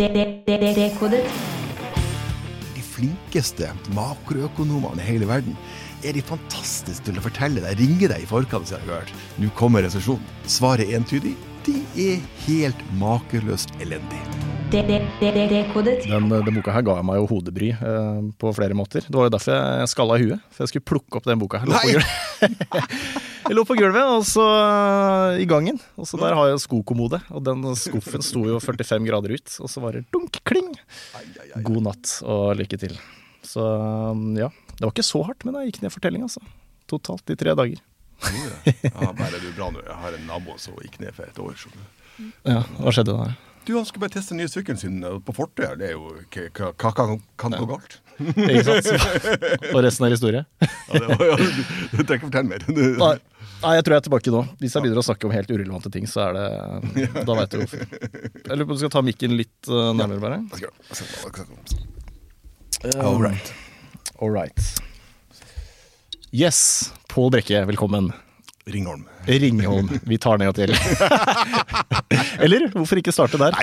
Dekodet. De flinkeste makroøkonomene i hele verden er de fantastiske til å fortelle deg, ringe deg i forkant. som jeg har hørt. Nå kommer resesjonen. Svaret er entydig. De er helt makeløst elendige. Den, den boka her ga meg jo hodebry eh, på flere måter. Det var jo derfor jeg skalla i huet. For jeg skulle plukke opp den boka. her. Nei! jeg lå på gulvet, og så eh, i gangen. Og så der har jeg skokommode. Og den skuffen sto jo 45 grader ut. Og så var det dunk, kling. God natt og lykke til. Så ja. Det var ikke så hardt, men jeg gikk ned fortelling, altså. Totalt i tre dager. Ja, bare er du bra nå. Jeg har en nabo som gikk ned for et år siden. Ja, hva skjedde da? Du, Han skulle bare teste den nye sykkelen sin eh, på fortauet. Det er jo Hva kan, kan gå galt? Ikke sant? Og resten er historie? Ja, det var, ja, du, du trenger ikke fortelle mer. Nei. Jeg tror jeg er tilbake nå. Hvis jeg begynner å snakke om helt urelevante ting, så er det Da veit du hvorfor. Jeg lurer på om du skal ta mikken litt uh, nærmere, bare. Skal- All right. All right. Yes, Pål Brekke, velkommen. Ringholm. Ringholm. Vi tar ned til. Eller hvorfor ikke starte der?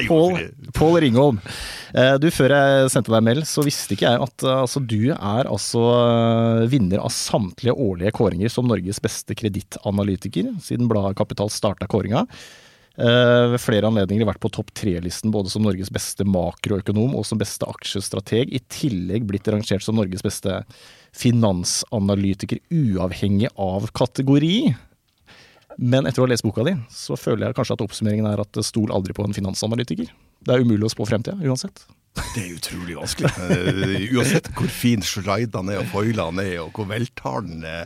Pål Ringholm. Eh, Du, Før jeg sendte deg mail, så visste ikke jeg at eh, altså, du er altså eh, vinner av samtlige årlige kåringer som Norges beste kredittanalytiker, siden bladet Kapital starta kåringa. Ved flere anledninger vært på topp tre-listen både som Norges beste makroøkonom og som beste aksjestrateg. I tillegg blitt rangert som Norges beste finansanalytiker uavhengig av kategori. Men etter å ha lest boka di, så føler jeg kanskje at oppsummeringen er at stol aldri på en finansanalytiker. Det er umulig å spå fremtida, uansett. Det er utrolig vanskelig. Eh, Uansett hvor fin slidene er, og foilene er, og hvor veltalende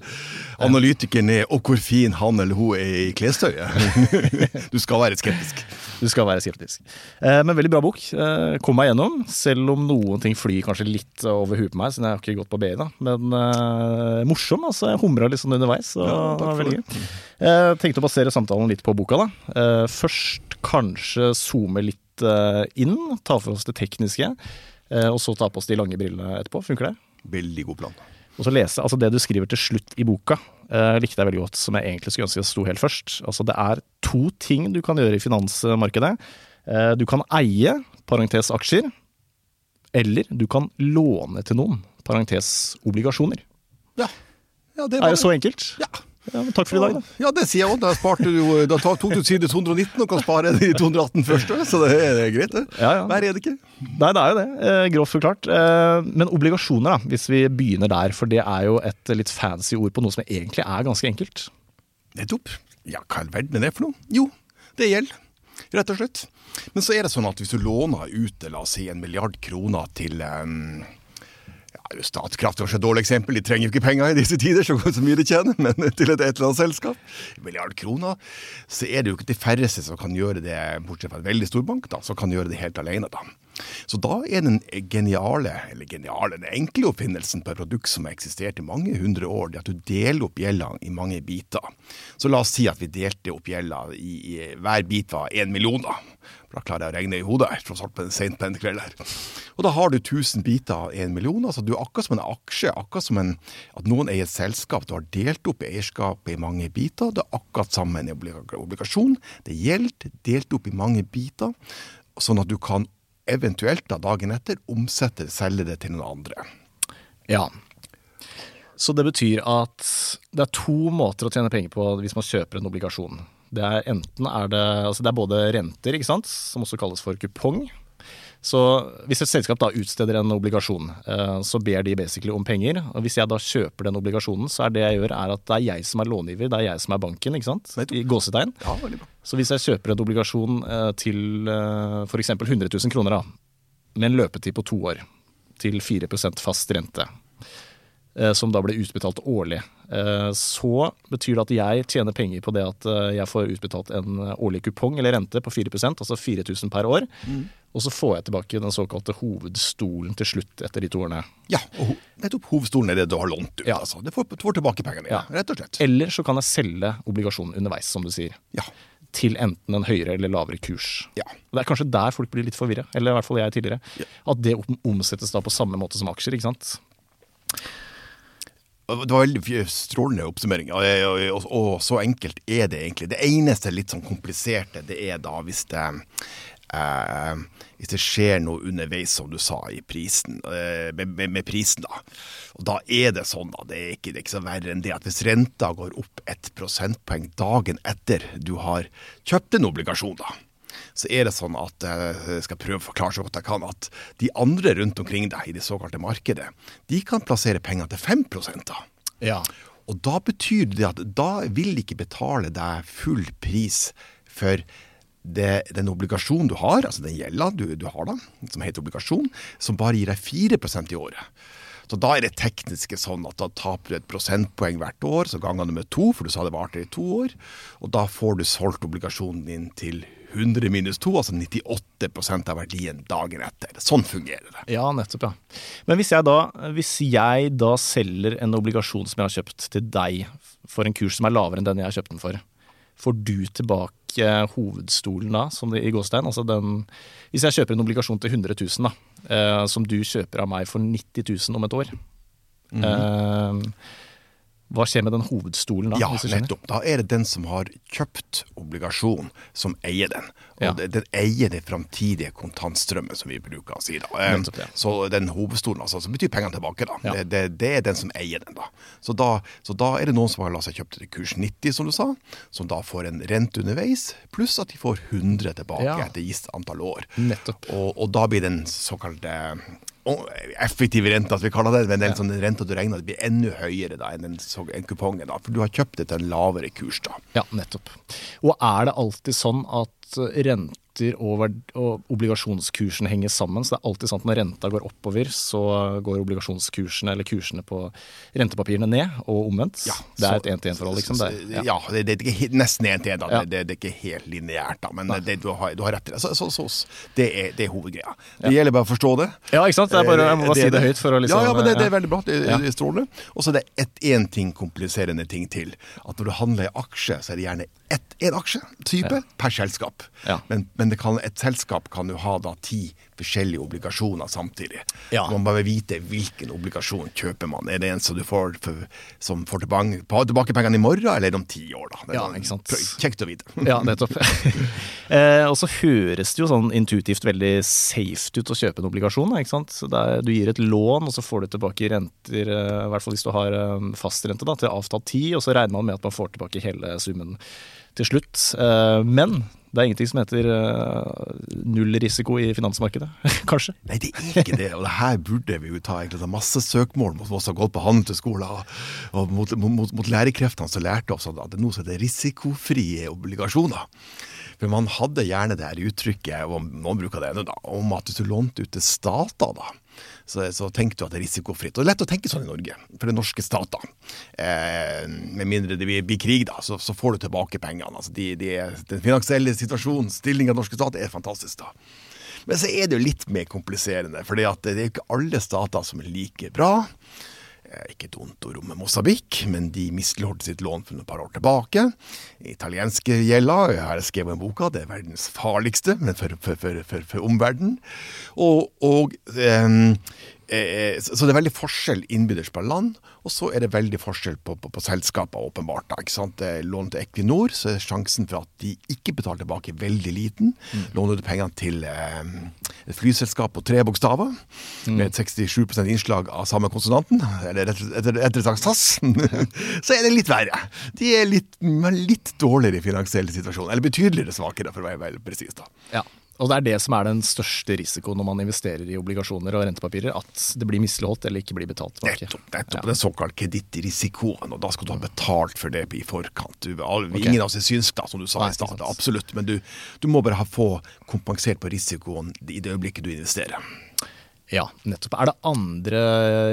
analytikeren er, og hvor fin han eller hun er i klestøyet. Du skal være skeptisk. Du skal være skeptisk. Eh, men veldig bra bok. Eh, kom meg gjennom, selv om noen ting flyr kanskje litt over huet på meg, siden jeg har ikke gått på BI, da. Men uh, morsom. altså Jeg humra litt sånn underveis. Så Ja, veldig gøy. Jeg tenkte å basere samtalen litt på boka, da. Eh, først kanskje zoome litt eh, inn, ta for oss det tekniske. eh, og så ta på oss de lange brillene etterpå. Funker det? Veldig god plan. Og så lese, altså Det du skriver til slutt i boka, eh, likte jeg veldig godt, som jeg egentlig skulle ønske det sto helt først. Altså Det er to ting du kan gjøre i finansmarkedet. Eh, du kan eie, parentes aksjer, eller du kan låne til noen, parentes obligasjoner. Ja. ja det Er det så enkelt? Ja. Ja, takk for i dag, da. Ja, det sier jeg òg. Da, da tok du side 219 og kan spare det i 218 første, så det er, er greit, det. Ja, ja. Hver er det ikke. Nei, det er jo det. Eh, grovt forklart. Eh, men obligasjoner, da, hvis vi begynner der, for det er jo et litt fancy ord på noe som egentlig er ganske enkelt. Nettopp. Ja, hva i all verden er det for noe? Jo, det gjelder. Rett og slett. Men så er det sånn at hvis du låner ut la oss si, en milliard kroner til um, ja, Statkraft var et dårlig eksempel, de trenger jo ikke penger i disse tider, så mye de tjener, men til et, et eller annet selskap, milliard kroner, så er det jo ikke de færreste som kan gjøre det, bortsett fra en veldig stor bank, da, som kan gjøre det helt alene. da. Så da er den geniale, eller geniale, den enkle oppfinnelsen på et produkt som har eksistert i mange hundre år, det at du deler opp gjelda i mange biter. Så la oss si at vi delte opp gjelda i, i hver bit var én million, da. Da klarer jeg å regne i hodet, tross alt på en sent på en kveld her. Og da har du 1000 biter av én million. altså Du er akkurat som en aksje, akkurat som en, at noen eier et selskap. Du har delt opp eierskapet i mange biter. Det er akkurat samme med en obligasjon. Det gjelder delt opp i mange biter, sånn at du kan eventuelt da dagen etter omsette, selge det til noen andre. Ja. Så det betyr at det er to måter å tjene penger på hvis man kjøper en obligasjon. Det er enten er det, altså det er både renter, ikke sant, som også kalles for kupong. Så hvis et selskap da utsteder en obligasjon, eh, så ber de basically om penger. Og hvis jeg da kjøper den obligasjonen, så er det jeg gjør er at det er jeg som er långiver, det er jeg som er banken, ikke sant? I gåsetegn. Ja, veldig bra. Så hvis jeg kjøper en obligasjon eh, til f.eks. 100 000 kroner, da, med en løpetid på to år, til 4% fast rente, eh, som da blir utbetalt årlig, så betyr det at jeg tjener penger på det at jeg får utbetalt en årlig kupong eller rente på 4% altså 4000 per år. Og så får jeg tilbake den såkalte hovedstolen til slutt etter de to årene. Ja, og nettopp hovedstolen er det du har lånt ut. Ja. altså. Du får, får tilbake pengene dine, Ja. rett og slett. Eller så kan jeg selge obligasjonen underveis, som du sier. Ja. Til enten en høyere eller lavere kurs. Ja. Og Det er kanskje der folk blir litt forvirra, eller i hvert fall jeg tidligere. Ja. At det omsettes da på samme måte som aksjer, ikke sant. Det var veldig strålende oppsummering, og, og, og, så enkelt er det egentlig. Det eneste litt sånn kompliserte, det er da hvis det eh, hvis det skjer noe underveis, som du sa, i prisen, eh, med, med, med, prisen, da. Og da er det sånn, da, det er, ikke, det er ikke så verre enn det, at hvis renta går opp ett prosentpoeng dagen etter du har kjøpt en obligasjon, da, så er det sånn at eh, jeg skal prøve å forklare så godt jeg kan, at de andre rundt omkring deg i det såkalte markedet, de kan plassere penger til 5 da. Ja. Og da betyr det at da vil de ikke betale deg full pris for det, den obligasjonen du har, altså den gjelda du, du, har da, som heter obligasjon, som bare gir deg 4% i året. Så da er det tekniske sånn at da taper du et prosentpoeng hvert år, så ganger du med to, for du sa det varte i to år. Og da får du solgt obligasjonen din til 100 minus 2, altså 98% av verdien dagen etter. Sånn fungerer det. Ja, nettopp, ja. Men hvis jeg, da, hvis jeg da selger en obligasjon som jeg har kjøpt til deg for en kurs som er lavere enn den jeg har kjøpt den for, får du tilbake hovedstolen da, som det i gåstein? Altså den Hvis jeg kjøper en obligasjon til 100 000, da, eh, som du kjøper av meg for 90 000 om et år mm eh, hva skjer med den hovedstolen da? Ja, nettopp. Da er det den som har kjøpt obligasjon, som eier den. Og ja. den eier det framtidige kontantstrømmet, som vi bruker å si. da. Eh, nettopp, ja. Så den hovedstolen, altså, som betyr pengene tilbake, da. Ja. Det, det, det, er den som eier den, da. Så, da. så, da. er det noen som har latt seg kjøpe til kurs 90, som du sa, som da får en rente underveis, pluss at de får 100 tilbake etter gitt antall år. Nettopp. Og, og da blir den såkalte effektive rente, at vi kaller det, men den ja. sånn renta du regner, det blir enda høyere da enn den, en kupongen. da, For du har kjøpt det til en lavere kurs da. Ja, nettopp. Og er det alltid sånn at rente renter og, og, obligasjonskursen henger sammen. Så det er alltid sånn at når renta går oppover, så går obligasjonskursene eller kursene på rentepapirene ned, og omvendt. Ja, det er et én-til-én-forhold, liksom. Det, ja. ja, det, det, er ikke nesten én-til-én. Ja. Det, det, er ikke helt lineært. Men du har, du, har, rett i det. Så, så, så, det, er, det er hovedgreia. Det gjelder bare å forstå det. Ja, ikke sant. Bare, jeg må bare si det høyt for å liksom Ja, ja men det, er veldig bra. Det, strålende. Og så er det én ting kompliserende ting til. At når du handler i aksje, så er det gjerne én aksjetype per selskap. Men, men kan, et selskap kan jo ha da ti forskjellige obligasjoner samtidig. Ja. Man må bare vite hvilken obligasjon kjøper man. Er det en som du får for, som får tilbake, tilbake pengene i morgen, eller er om ti år? da? Ja, sånn, ikke sant. Kjekt å vite. ja, nettopp. eh, og så høres det jo sånn intuitivt veldig safe ut å kjøpe en obligasjon. ikke sant? Der, du gir et lån, og så får du tilbake renter, eh, i hvert fall hvis du har eh, fastrente, da, til avtalt tid, og så regner man med at man får tilbake hele summen til slutt. Eh, men det er ingenting som heter uh, null risiko i finansmarkedet, kanskje? Nei, det er ikke det. Og det her burde vi jo ta egentlig ta masse søkmål mot oss som har gått på handelsskolen. og, mot, mot, mot lærekreftene som lærte oss at det nå som heter risikofrie obligasjoner. For man hadde gjerne det her uttrykket, og noen bruker det ennå, om at hvis du lånte ut til stater, da, så, så tenker du at det er risikofritt. Og det er lett å tenke sånn i Norge, for det er norske stater. Eh, med mindre det blir, krig, da, så, så, får du tilbake pengene. Altså, de, de, den finansielle situasjonen, stillinga av norske stater, er fantastisk. da. Men så er det jo litt mer kompliserende, for det er jo ikke alle stater som er like bra. Eh, ikke et ondt ord om Mosambik, men de misligholdt sitt lån for noen par år tilbake. Italienske gjelda, jeg har skrevet en boka, det er verdens farligste, men for, for, for, for, omverdenen. Og, og um, Eh, så det er veldig forskjell innbyrdes på land, og så er det veldig forskjell på, på, på selskaper, åpenbart. Da, ikke sant? Lån til Equinor, så er sjansen for at de ikke betaler tilbake, veldig liten. Mm. Låner du pengene til eh, et flyselskap på tre bokstaver, mm. med et 67% innslag av samme konsonanten, eller rettere sagt SAS, så er det litt verre. De er litt, litt dårligere i finansiell situasjon, eller betydeligere svakere, for å være veldig presis. Ja. Og det er det som er den største risikoen når man investerer i obligasjoner og rentepapirer. At det blir misligholdt eller ikke blir betalt tilbake. Nettopp. nettopp ja. Den såkalt kredittrisikoen. Og da skal du ha betalt for det i forkant. Du, okay. Ingen av oss er synsk, da, som du sa i stad. Absolutt. Men du, du, må bare ha få kompensert på risikoen i det øyeblikket du investerer. Ja, nettopp. Er det andre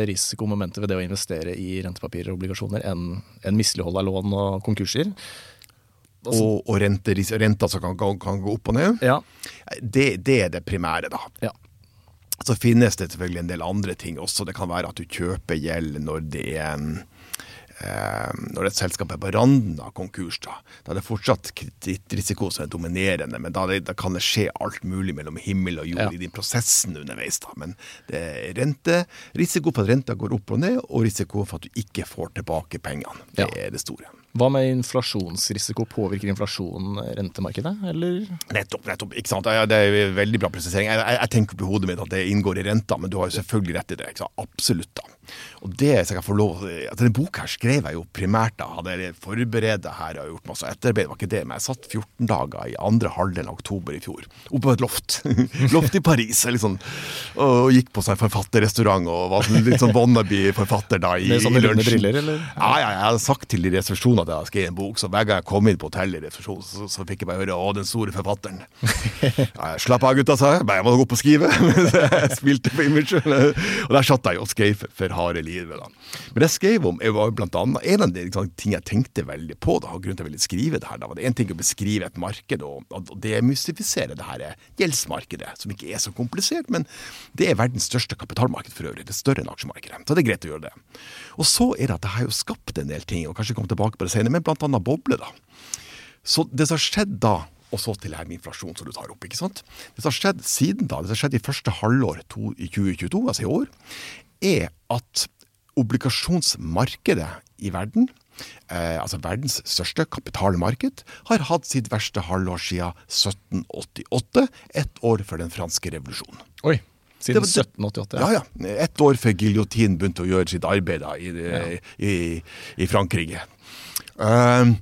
risikomomenter ved det å investere i rentepapirer og obligasjoner enn en mislighold av lån og konkurser? Altså, og, og renter, renter som kan, kan, gå opp og ned. Ja. Det, det, er det primære, da. Ja. Så finnes det selvfølgelig en del andre ting også. Det kan være at du kjøper gjeld når det er eh, når et selskap er på randen av konkurs, da, da er det fortsatt kredittrisiko som er dominerende. Men da, det, da, kan det skje alt mulig mellom himmel og jord ja. i den prosessen underveis. da, Men det er rente, risiko for at renta går opp og ned, og risiko for at du ikke får tilbake pengene. Det ja. er det store. Hva med inflasjonsrisiko? Påvirker inflasjonen rentemarkedet, eller? Nettopp, nettopp. ikke sant? Det er en veldig bra presisering. Jeg, jeg, jeg tenker på hodet mitt at det inngår i renta, men du har jo selvfølgelig rett i det. ikke sant? Absolutt. da. Og det så jeg få lov at Denne boka her skrev jeg jo primært da. Hadde forberedt det her og gjort masse etterarbeid, var ikke det. Men jeg satt 14 dager i andre halvdel av oktober i fjor, oppe på et loft. loft i Paris. Liksom, og gikk på sånn forfatterrestaurant og var sånn, litt sånn wannabe-forfatter da i, Med sånne lunsjen. briller, eller? Ja, ja, jeg hadde sagt til i resepsjonen at jeg skrev en bok, så hver gang jeg kom inn på hotellet i resepsjonen, så, så fikk jeg bare høre 'Å, den store forfatteren'. Ja, jeg slapp av, gutta, sa jeg. Bare jeg må gå opp og skrive. jeg spilte på Image. Og der satt jeg og skrev for, for harde livet. da. Men jeg skrev om, var blant annet en av de ting jeg tenkte veldig på. da, grunnen til å ville skrive det her, da, var det en ting å beskrive et marked og, og demystifisere det her gjeldsmarkedet, som ikke er så komplisert, men det er verdens største kapitalmarked for øvrig. Det er større enn aksjemarkedet. Så det er greit å gjøre det. Og så er det at det har jo skapt en del ting, og kanskje komme tilbake på det senere, men blant annet boble. da. Så det som har skjedd da, og så til det her med inflasjon som du tar opp, ikke sant. Det som har skjedd siden da, det som har skjedd i første halvår i 2022, altså i år, er at obligasjonsmarkedet i verden, eh, altså verdens største kapitalmarked, har hatt sitt verste halvår siden 1788, ett år før den franske revolusjonen. Oi, siden 1788. Ja, ja. Ett år før giljotinen begynte å gjøre sitt arbeid da, i, i, i Frankrike. Uh,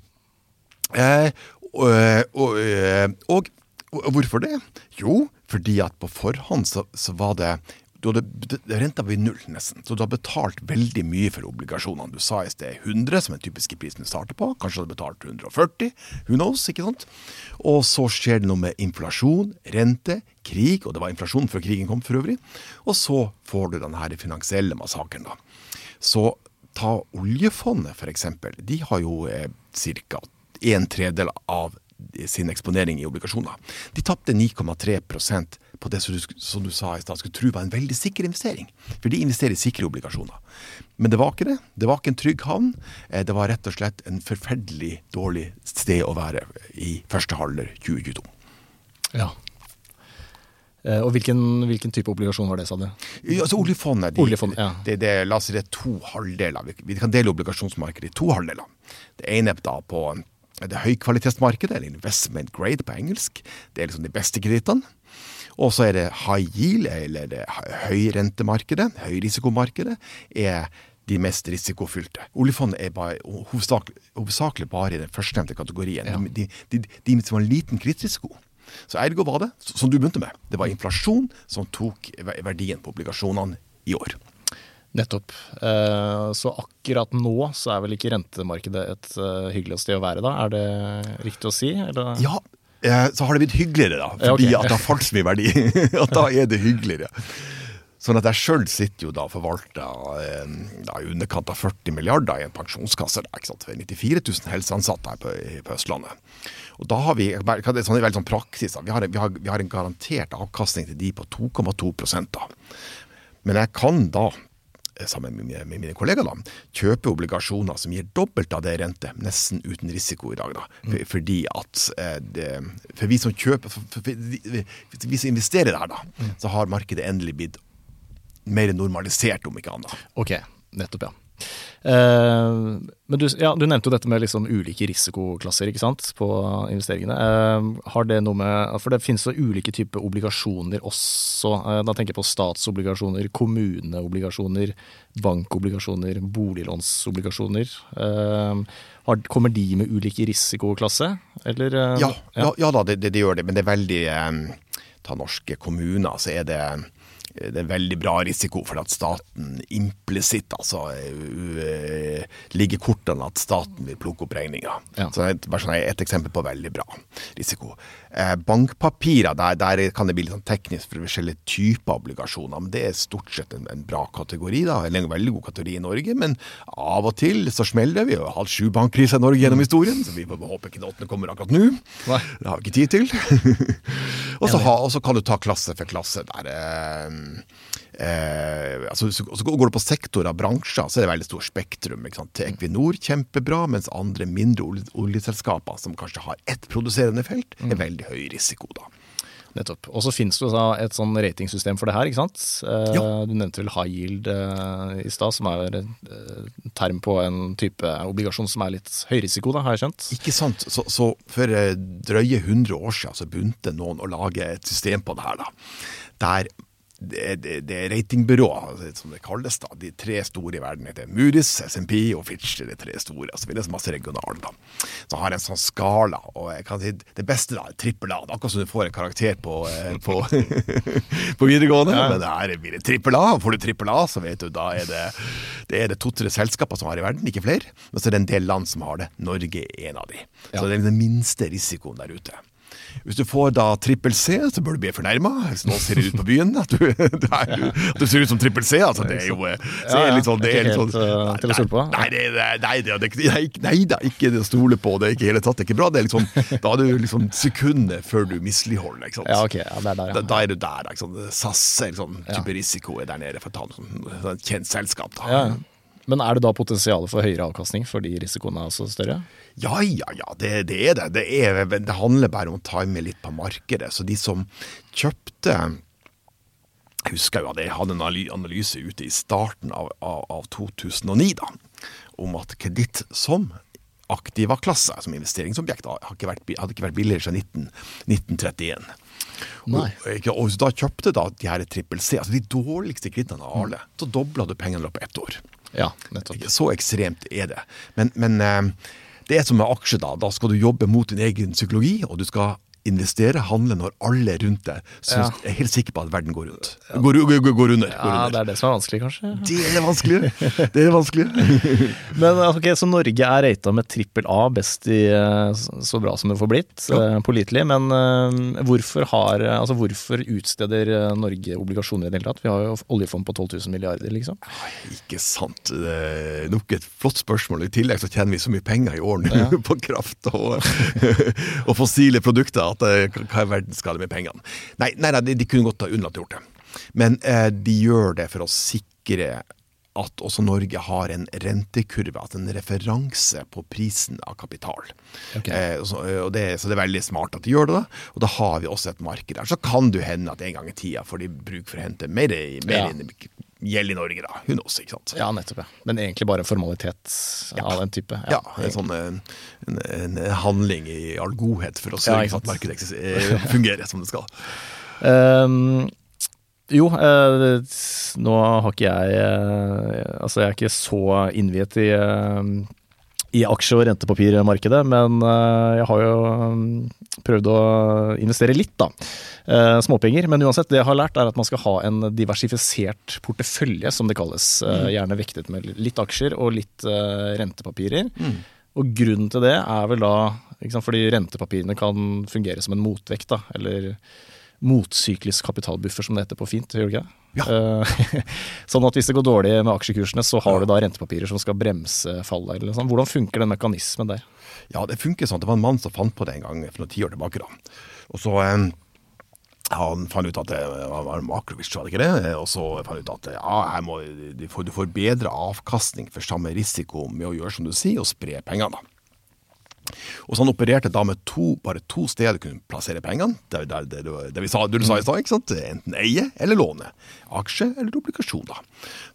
uh, og, og hvorfor det? Jo, fordi at på forhånd så, så var det du hadde, Renta blir null, nesten. Så du har betalt veldig mye for obligasjonene. Du sa i sted 100, som er den typiske prisen du starter på. Kanskje du hadde betalt 140. Who knows? ikke sant? Og så skjer det noe med inflasjon, rente, krig. Og det var inflasjon før krigen kom, for øvrig. Og så får du denne finansielle massakren, da. Så ta oljefondet, f.eks. De har jo eh, ca. en tredel av sin eksponering i obligasjoner. De tapte 9,3 på det som du, som du sa i stad skulle tro var en veldig sikker investering. For de investerer i sikre obligasjoner. Men det var ikke det. Det var ikke en trygg havn. Eh, Det var rett og slett en forferdelig dårlig sted å være i første halvdel 2022. Ja. Eh, Og hvilken, hvilken type obligasjon var det, sa du? Ja, Altså Oljefondet de, Oljefond, ja. det, det, La oss si det er to halvdeler. Vi, vi kan dele obligasjonsmarkedet i to halvdeler. Det ene er da på det høykvalitetsmarkedet, eller investment grade på engelsk. Det er liksom de beste kredittene. Og så er det high yield, eller det høyrentemarkedet, høyrisikomarkedet, er de mest risikofylte. Oljefondet er bare, hovedsakelig, hovedsakelig bare i den førstnevnte kategorien. De, de, de, de som har liten kredittrisiko. Så ergo var det, som du begynte med, det var inflasjon som tok verdien på obligasjonene i år. Nettopp. Eh, Så akkurat nå så er vel ikke rentemarkedet et eh, hyggelig sted å være, da? Er det riktig å si? Eller? Ja, så har det blitt hyggeligere, da. Fordi Ja, okay. at det har falt så mye verdi. at da er det hyggeligere. Sånn at jeg sjøl sitter jo da og forvalter eh, da, i underkant av 40 milliarder i en pensjonskasse. Da, ikke sant? For 94 000 helseansatte her på, på Østlandet. Og da har vi det sånn, veldig sånn praksis, da. Vi, har, vi, har, vi har en garantert avkastning til de på 2,2 da. Men jeg kan da eh, sammen med mine, med mine kollegaer, da, kjøpe obligasjoner som gir dobbelt av det i rente, nesten uten risiko i dag. da. For, fordi at eh, det, For vi som kjøper, for, for vi som investerer der, da, så har markedet endelig blitt mer normalisert, om ikke annet. Ok, nettopp, ja. Eh, men du, ja, du nevnte jo dette med liksom ulike risikoklasser ikke sant, på investeringene. Eh, har det noe med, for det finnes jo ulike typer obligasjoner også. Eh, da tenker jeg på statsobligasjoner, kommuneobligasjoner, bankobligasjoner, boliglånsobligasjoner. Har, kommer de med ulike risikoklasse? Eller, Ja, ja, ja da, det, det, det gjør det, men det er veldig Ta norske kommuner, så er det det er veldig bra risiko for at staten implisitt altså, uh, ligger kortene at staten vil plukke opp regninga. Ja. Så det er bare sånn et eksempel på veldig bra risiko. Eh, bankpapirer, der, der kan det bli litt sånn teknisk for forskjellige typer obligasjoner. Men det er stort sett en, en bra kategori, da, en veldig god kategori i Norge. Men av og til så smeller det. Vi har hatt sju bankkriser i Norge gjennom historien, så vi må håpe ikke den åttende kommer akkurat nå. Nei. Det har vi ikke tid til. og så og så kan du ta klasse for klasse der. Eh, eh, altså, så, så går du på sektorer, bransjer, så er det veldig stort spektrum. Ikke sant? Equinor kjempebra, mens andre mindre olje, oljeselskaper som kanskje har ett produserende felt, er veldig høy risiko. da. Nettopp. Og så finnes det et sånn ratingsystem for det her, ikke sant? Eh, Ja. Du nevnte vel high yield eh, i stad, som er en eh, term på en type obligasjon som er litt høyrisiko, da, har jeg skjønt? Ikke sant? Så, så for drøye 100 år siden så begynte noen å lage et system på det her, da. Der det, det, det ratingbyrået, som det kalles, da. De tre store i verden heter Moody's, SMP og Fitch. Det de tre store. Så finnes masse regionale, da. Så har en sånn skala, og jeg kan si det beste da, trippel A. Akkurat som du får en karakter på, eh, på, på videregående. Men det her blir det trippel A. Får du trippel A, så vet du, da er det det er det to-tre selskaper som har i verden, ikke flere. Men så er det en del land som har det. Norge er en av de. Ja. Så det er den minste risikoen der ute. Hvis du får da trippel C, så bør du bli fornærma. Nå ser det ut på byen at du, er, at du ser ut som trippel C, altså det er jo eh, så er det litt sånn, det er litt sånn Ikke eh. Nei, det, det, nei, det, det, det, nei, nei da, ikke å stole på. Det er ikke i hele tatt det er ikke bra. Det er liksom, da er du liksom sekundet før du misligholder. Ikke sant? Ja, ok. Ja, det er der, ja. da er du der. da, Ikke sant? SAS er liksom, type risiko er der nede, for å ta en sånn, sånn kjent selskap. da. ja. Men er det da potensial for høyere avkastning fordi risikoen er også større? Ja, ja, ja, det, det er det. Det, er, det handler bare om å time litt på markedet. Så de som kjøpte Jeg husker jo at jeg hadde en analyse ute i starten av, av, av 2009 da, om at kreditt som aktiva-klasse, som investeringsobjekt, hadde ikke vært billigere siden 19, 1931. Nei. Og, og da kjøpte da de her trippel C, altså de dårligste kredittene av alle, så dobla du pengene i løpet av ett år. Ja, nettopp. Så ekstremt er det. Men, men eh, det er som med aksjer, da. Da skal du jobbe mot din egen psykologi, og du skal investere, handle når alle rundt deg syns, Ja. er helt sikker på at verden går rundt. Går, går, går, går under. Ja, under. det er det som er vanskelig, kanskje. Det er vanskelig. Det er vanskelig. Men ok, Så Norge er rata med trippel A, best i eh, så bra som det får blitt, Ja. eh, pålitelig. Men eh, hvorfor, har, altså hvorfor utsteder eh, Norge obligasjoner i det hele tatt? Vi har jo oljefond på 12 000 milliarder, liksom. Ikke sant. Det er nok et flott spørsmål. I tillegg så tjener vi så mye penger i år nå Ja. på kraft og, og fossile produkter at eh, hva i verden skal det med pengene? Nei, nei, nei de, de kunne godt ha unnlatt å gjort det. Men eh, de gjør det for å sikre at også Norge har en rentekurve, at en referanse på prisen av kapital. Okay. Eh, så, og det, så det er veldig smart at de gjør det, da. og da har vi også et marked der. Så kan det hende at en gang i tida får de bruk for å hente mer, mer Ja. inn- gjeld i Norge, da. Hun også, ikke sant. Ja, nettopp. ja. Men egentlig bare formalitet av den type. Ja, en sånn en, en, en handling i all godhet for å sørge for at markedet eh, fungerer som det skal. Um, jo, eh, nå har ikke jeg eh, Altså, jeg er ikke så innviet i, eh, i aksje- og rentepapirmarkedet, men eh, jeg har jo eh, prøvd å investere litt, da. Eh, småpenger. Men uansett, det jeg har lært, er at man skal ha en diversifisert portefølje, som det kalles. Eh, gjerne vektet med litt aksjer og litt rentepapirer. Og grunnen til det er vel da sant, Fordi rentepapirene kan fungere som en motvekt, da. Eller motsyklisk kapitalbuffer, som det heter på fint. Gjør det ikke det? Ja. Eh, sånn at hvis det går dårlig med aksjekursene, så har du da rentepapirer som skal bremse fallet. Eller sånn. Hvordan funker den mekanismen der? Ja, det funker sånn. Det var en mann som fant på det en gang for noen tiår tilbake. da. Og så eh, han fant ut at det var Makrovitsj, var det ikke det? Og så fant han ut at ja, her må, du, får, du får bedre avkastning for samme risiko med å gjøre som du sier, og spre pengene. da. Og så han opererte da med to, bare to steder du kunne plassere pengene. Det, det, det, det, vi sa, du sa i stad, ikke sant? Enten eie eller låne. Aksje eller obligasjoner.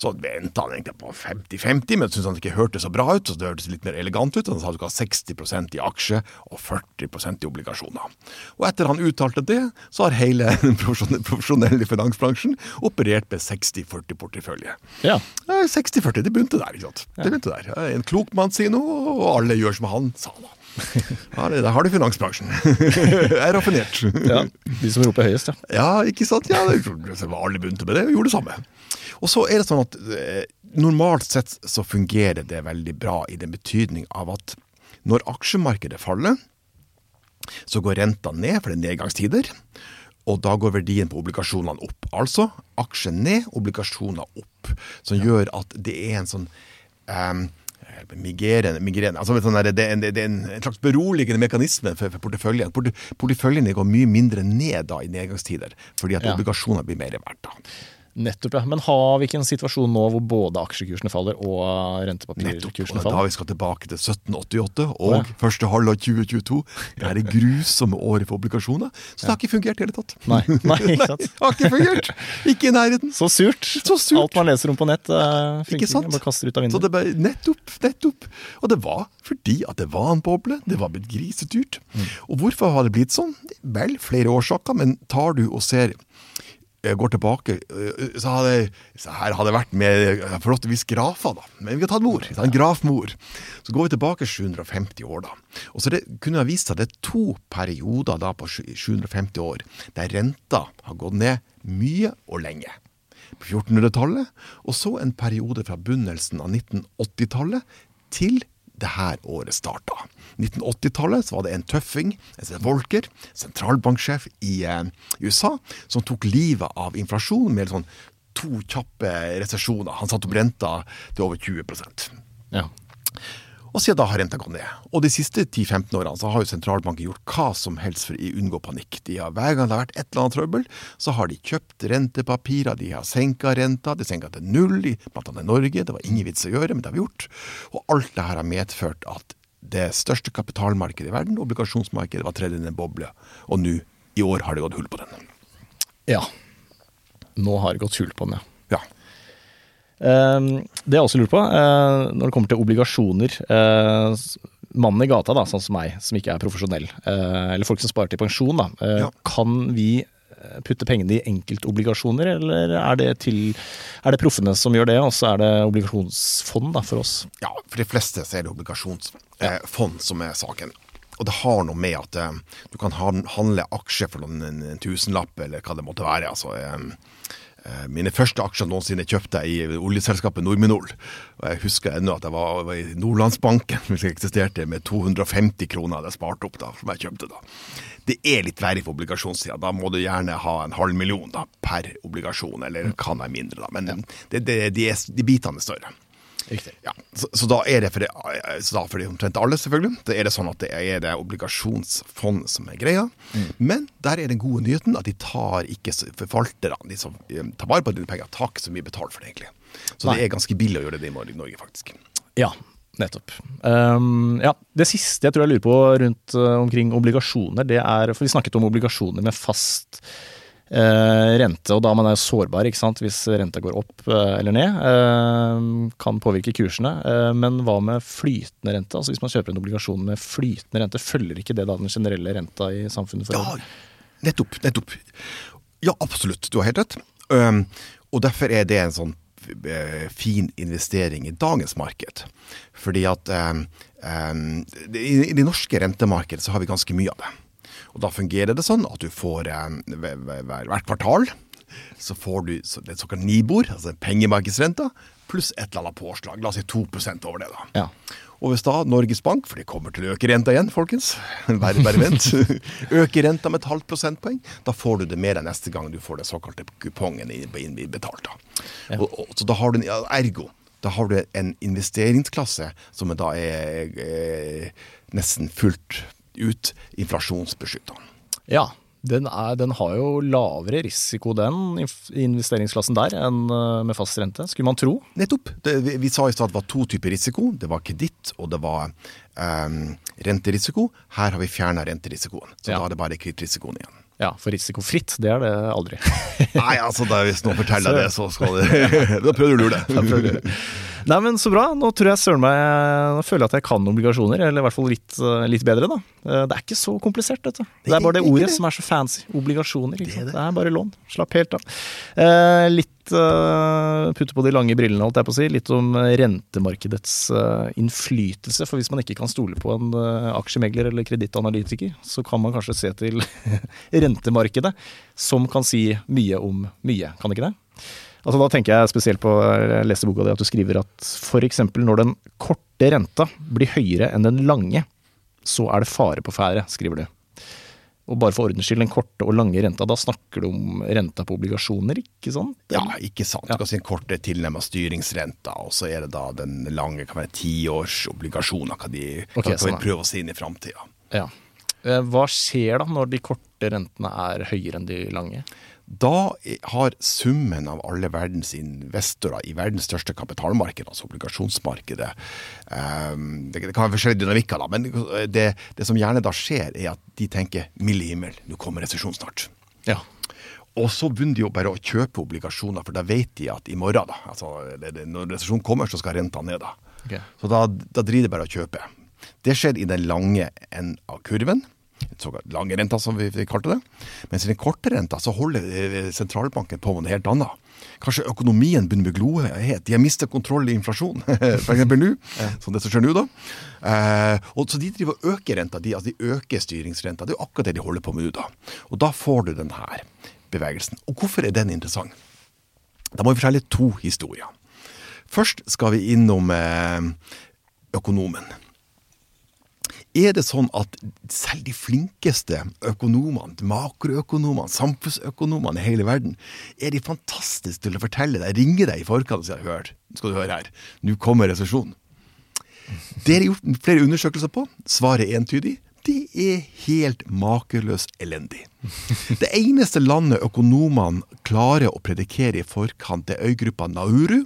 Så venta han egentlig på 50-50, men syntes han ikke hørtes så bra ut. så Det hørtes litt mer elegant ut. Han sa du skal ha 60% i aksje og 40% i obligasjoner. Og etter han uttalte det, så har hele den profesjonelle finansbransjen operert med 60-40-portefølje. Ja. Ja, 60-40, det begynte der. ikke sant? Det begynte der. En klok mann sier noe, og alle gjør som han sa. da. Ja, det, Der har du finansbransjen. Jeg er raffinert. ja. De som roper høyest, ja. Ja, ikke sant? Ja, det, var alle begynte med det og gjorde det samme. Og så er det sånn at eh, normalt sett så fungerer det veldig bra i den betydning av at når aksjemarkedet faller, så går renta ned, for det er nedgangstider. Og da går verdien på obligasjonene opp. Altså aksjer ned, obligasjoner opp. Som gjør at det er en sånn um, migrene, migrene. Altså, sånn der, det, er en, det er en slags beroligende mekanisme for, for porteføljen. Porteføljen går mye mindre ned da i nedgangstider, fordi at Ja. obligasjoner blir mer verdt. da. Nettopp, ja. Men har vi ikke en situasjon nå hvor både aksjekursene faller og rentepapirkursene Og da faller? vi skal tilbake til 1788 og Ja. første halvår 2022. Det er det grusomme året for obligasjoner. Så det har ikke fungert i det hele tatt. Nei, nei, ikke sant. Det har ikke fungert! Ikke i nærheten. Så surt. Så surt. Alt man leser om på nett, uh, funker Ikke sant? Bare kaster ut av Så vinduet. det ble nettopp, nettopp. Og det var fordi at det var en boble. Det var blitt grisedyrt. Mm. Og hvorfor har det blitt sånn? Vel, flere årsaker, men tar du og ser jeg går tilbake, øh, så hadde så her hadde det vært med forlåtteligvis grafa, da. Men vi har tatt mor. En grafmor. Så går vi tilbake 750 år, da. Og så det kunne det vist seg at det er to perioder da på 750 år der renta har gått ned mye og lenge på 1400-tallet, og så en periode fra begynnelsen av 1980-tallet til det her året starta. 1980-tallet var det en tøffing, en Volker, sentralbanksjef i eh, USA, som tok livet av inflasjon med sånn to kjappe resesjoner. Han satte opp renta til over 20 Ja. Og siden da har renta gått ned. Og de siste 10-15 årene så har jo sentralbanken gjort hva som helst for å unngå panikk. De har, hver gang det har vært et eller annet trøbbel, så har de kjøpt rentepapirer, de har senka renta, de senka til null, i blant annet Norge. Det var ingen vits å gjøre, men det har vi gjort. Og alt det her har medført at det største kapitalmarkedet i verden, obligasjonsmarkedet, var tredd inn i en boble. Og nå, i år, har det gått hull på den. ja. Nå har det gått hull på den, ja. Ja. Eh, det jeg også lurer på, eh, når det kommer til obligasjoner eh, Mannen i gata, da, sånn som meg, som ikke er profesjonell, eh, eller folk som sparer til pensjon, da, Ja. kan vi putte pengene i enkeltobligasjoner, eller er det, til, er det proffene som gjør det, og så er det obligasjonsfond da, for oss? Ja, for de fleste så er det obligasjonsfond som er saken. Og det har noe med at du kan handle aksjer for noen, en, en tusenlapp, eller hva det måtte være. Altså, mine første aksjer noensinne kjøpte jeg i oljeselskapet Nordminol. Og jeg husker ennå at jeg var, var i Nordlandsbanken, som eksisterte, med 250 kroner hadde jeg spart opp da, som jeg kjøpte da. Det er litt verre på obligasjonssida. Da må du gjerne ha en halv million da, per obligasjon, eller kan være mindre, da. Men det, det, de, er, de bitene er større. Riktig. Ja, så, så da er det for det, så da for det omtrent alle, selvfølgelig. Da er det sånn at det er det obligasjonsfond som er greia. Men der er den gode nyheten at de tar ikke forvalterne, de som eh, tar vare på dine penger, tar ikke så mye betalt for det, egentlig. Så Nei. det er ganske billig å gjøre det i Norge, faktisk. Ja, nettopp. Um, ja, Det siste jeg tror jeg lurer på rundt uh, omkring obligasjoner, det er For vi snakket om obligasjoner med fast rente, og da man er sårbar ikke sant, hvis renta går opp uh, eller ned. Uh, kan påvirke kursene. Men hva med flytende rente? Altså Hvis man kjøper en obligasjon med flytende rente, følger ikke det da den generelle renta i samfunnet for Ja, nettopp. Nettopp. Ja, absolutt. Du har helt rett. Og derfor er det en sånn eh, fin investering i dagens marked. Fordi at i det norske rentemarkedet så har vi ganske mye av det. Og da fungerer det sånn at du får hver, hvert kvartal så får du det såkalt Nibor, altså pengemarkedsrenta, pluss et eller annet påslag. La oss si 2 over det, da. Ja. Og hvis da Norges Bank, for det kommer til å øke renta igjen, folkens, bare, bare vent, øker renta med et halvt prosentpoeng, da får du det med deg neste gang du får den såkalte kupongen inn- Da. Da. Og, og, så da har du en ergo. Da har du en investeringsklasse som da er, er nesten fullt ut inflasjonsbeskytta. ja. Den, er, den har jo lavere risiko, den investeringsklassen der, enn uh, med fast rente, skulle man tro. Nettopp. Det, vi, vi sa i stad at det var to typer risiko. Det var kreditt, og det var eh, renterisiko. Her har vi fjerna renterisikoen. Så Ja. da er det bare kredittrisikoen igjen. Ja, for risikofritt, det er det aldri. Nei, altså, da, hvis noen forteller det, så skal det Da prøver du å lure det. Nei, men så bra. Nå tror jeg søren meg Nå føler jeg at jeg kan obligasjoner, eller i hvert fall litt, eh, litt bedre, da. Eh, Det er ikke så komplisert, dette. Det er bare det ordet det. som er så fancy. Obligasjoner. Det er det. Er bare lån. Slapp helt av. Eh, litt uh, putte på de lange brillene, holdt jeg på å si. Litt om eh, rentemarkedets eh, innflytelse. For hvis man ikke kan stole på en eh, aksjemegler eller kredittanalytiker, så kan man kanskje se til rentemarkedet, som kan si mye om mye. Kan ikke det? Altså Da tenker jeg spesielt på jeg leste boka di at du skriver at f.eks. når den korte renta blir høyere enn den lange, så er det fare på ferde, skriver du. Og bare for ordens skyld, den korte og lange renta, da snakker du om renta på obligasjoner, ikke sant? Ja, ikke sant. Ja. Du kan si den korte er tilnærmet styringsrenta, og så er det da den lange kan være tiårsobligasjoner. Hva de okay, kan, kan sånn, prøve oss inn i framtida. Ja. Eh, Hva skjer da når de korte rentene er høyere enn de lange? Da har summen av alle verdens investorer i verdens største kapitalmarked, altså obligasjonsmarkedet um, det, det, kan være forskjellige dynamikker, da, men det, det, som gjerne da skjer, er at de tenker mild himmel, nå kommer resesjon snart. Ja. Og så begynner de jo bare å kjøpe obligasjoner, for da vet de at i morgen, da, altså når resesjonen kommer, så skal renta ned. da. Okay. Så da, da driver de bare å kjøpe. Det skjer i den lange enden av kurven såkalt lange renta, som vi, kalte det. Mens i den korte renta så holder eh, sentralbanken på med noe helt annet. Kanskje økonomien begynner å bli glohet. De har mistet kontroll i inflasjon, f.eks. nå. Som det som skjer nå, da. Eh, og så de driver og øker renta. De, altså de øker styringsrenta. Det er jo akkurat det de holder på med nå, da. Og da får du den her bevegelsen. Og hvorfor er den interessant? Da må vi fortelle to historier. Først skal vi innom eh, økonomen er det sånn at selv de flinkeste økonomene, makroøkonomene, samfunnsøkonomene i hele verden, er de fantastiske til å fortelle deg, ringe deg i forkant og si hør, skal du høre her, nå kommer resesjonen. Det er gjort flere undersøkelser på. Svaret er entydig det er helt makeløst elendig. Det eneste landet økonomene klarer å predikere i forkant, er øygruppa Nauru.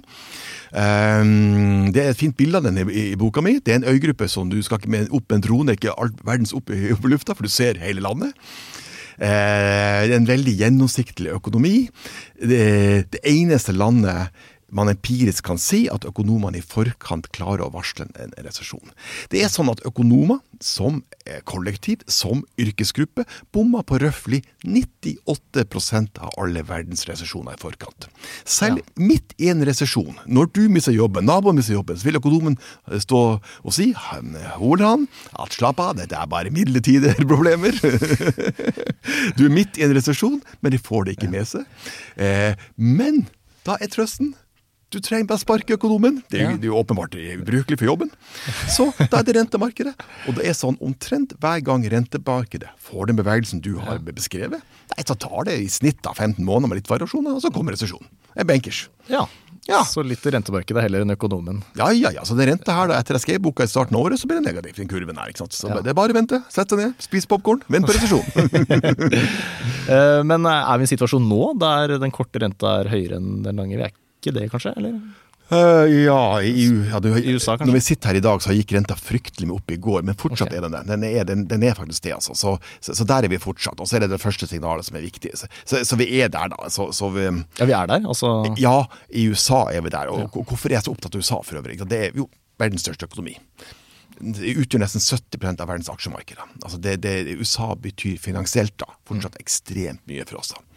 Um, det er et fint bilde av den i, boka mi. Det er en øygruppe som du skal ikke opp en drone, ikke all verdens opp i, lufta, for du ser hele landet. Uh, det er en veldig gjennomsiktlig økonomi. Det, det eneste landet man empirisk kan si at økonomene i forkant klarer å varsle en, resesjon. Det er sånn at økonomer, som kollektiv, som yrkesgruppe, bomma på røftlig 98% av alle verdens resesjoner i forkant. Selv ja. midt i en resesjon, når du mister jobben, naboen mister jobben, så vil økonomen stå og si Holan, at slapp av, dette er bare midlertidige problemer. du er midt i en resesjon, men de får det ikke med seg. Eh, men da er trøsten du trenger bare sparke økonomen. Det er, jo, åpenbart ubrukelig for jobben. Så da er det rentemarkedet. Og det er sånn omtrent hver gang rentemarkedet får den bevegelsen du har beskrevet, nei, så tar det i snitt da 15 måneder med litt variasjoner, og så kommer resesjonen. Er bankers. Ja. ja. Så litt rentemarkedet heller enn økonomen. Ja, ja, ja. Så den renta her, da, etter jeg skrev boka i starten av året, så blir det negativt, den kurven her. ikke sant? Så ja. det er bare å vente. Sett deg ned, spis popkorn, vent på resesjon. Eh, men er vi i en situasjon nå der den korte renta er høyere enn den lange? Vi er ikke det, kanskje? eller? Uh, ja, i, ja du, I, USA, kanskje? Når vi sitter her i dag, så gikk renta fryktelig mye opp i går, men fortsatt okay. er den det. Den er, den, den er faktisk det, altså. Så, så, så, der er vi fortsatt. Og så er det det første signalet som er viktig. Så, så vi er der, da. Vi, ja, vi er der? Altså... Ja, i USA er vi der. Og ja. hvorfor er jeg så opptatt av USA for øvrig? Det er jo verdens største økonomi. Det utgjør nesten 70% av verdens aksjemarkeder. Altså det, det, USA betyr finansielt da, fortsatt ekstremt mye for oss. da.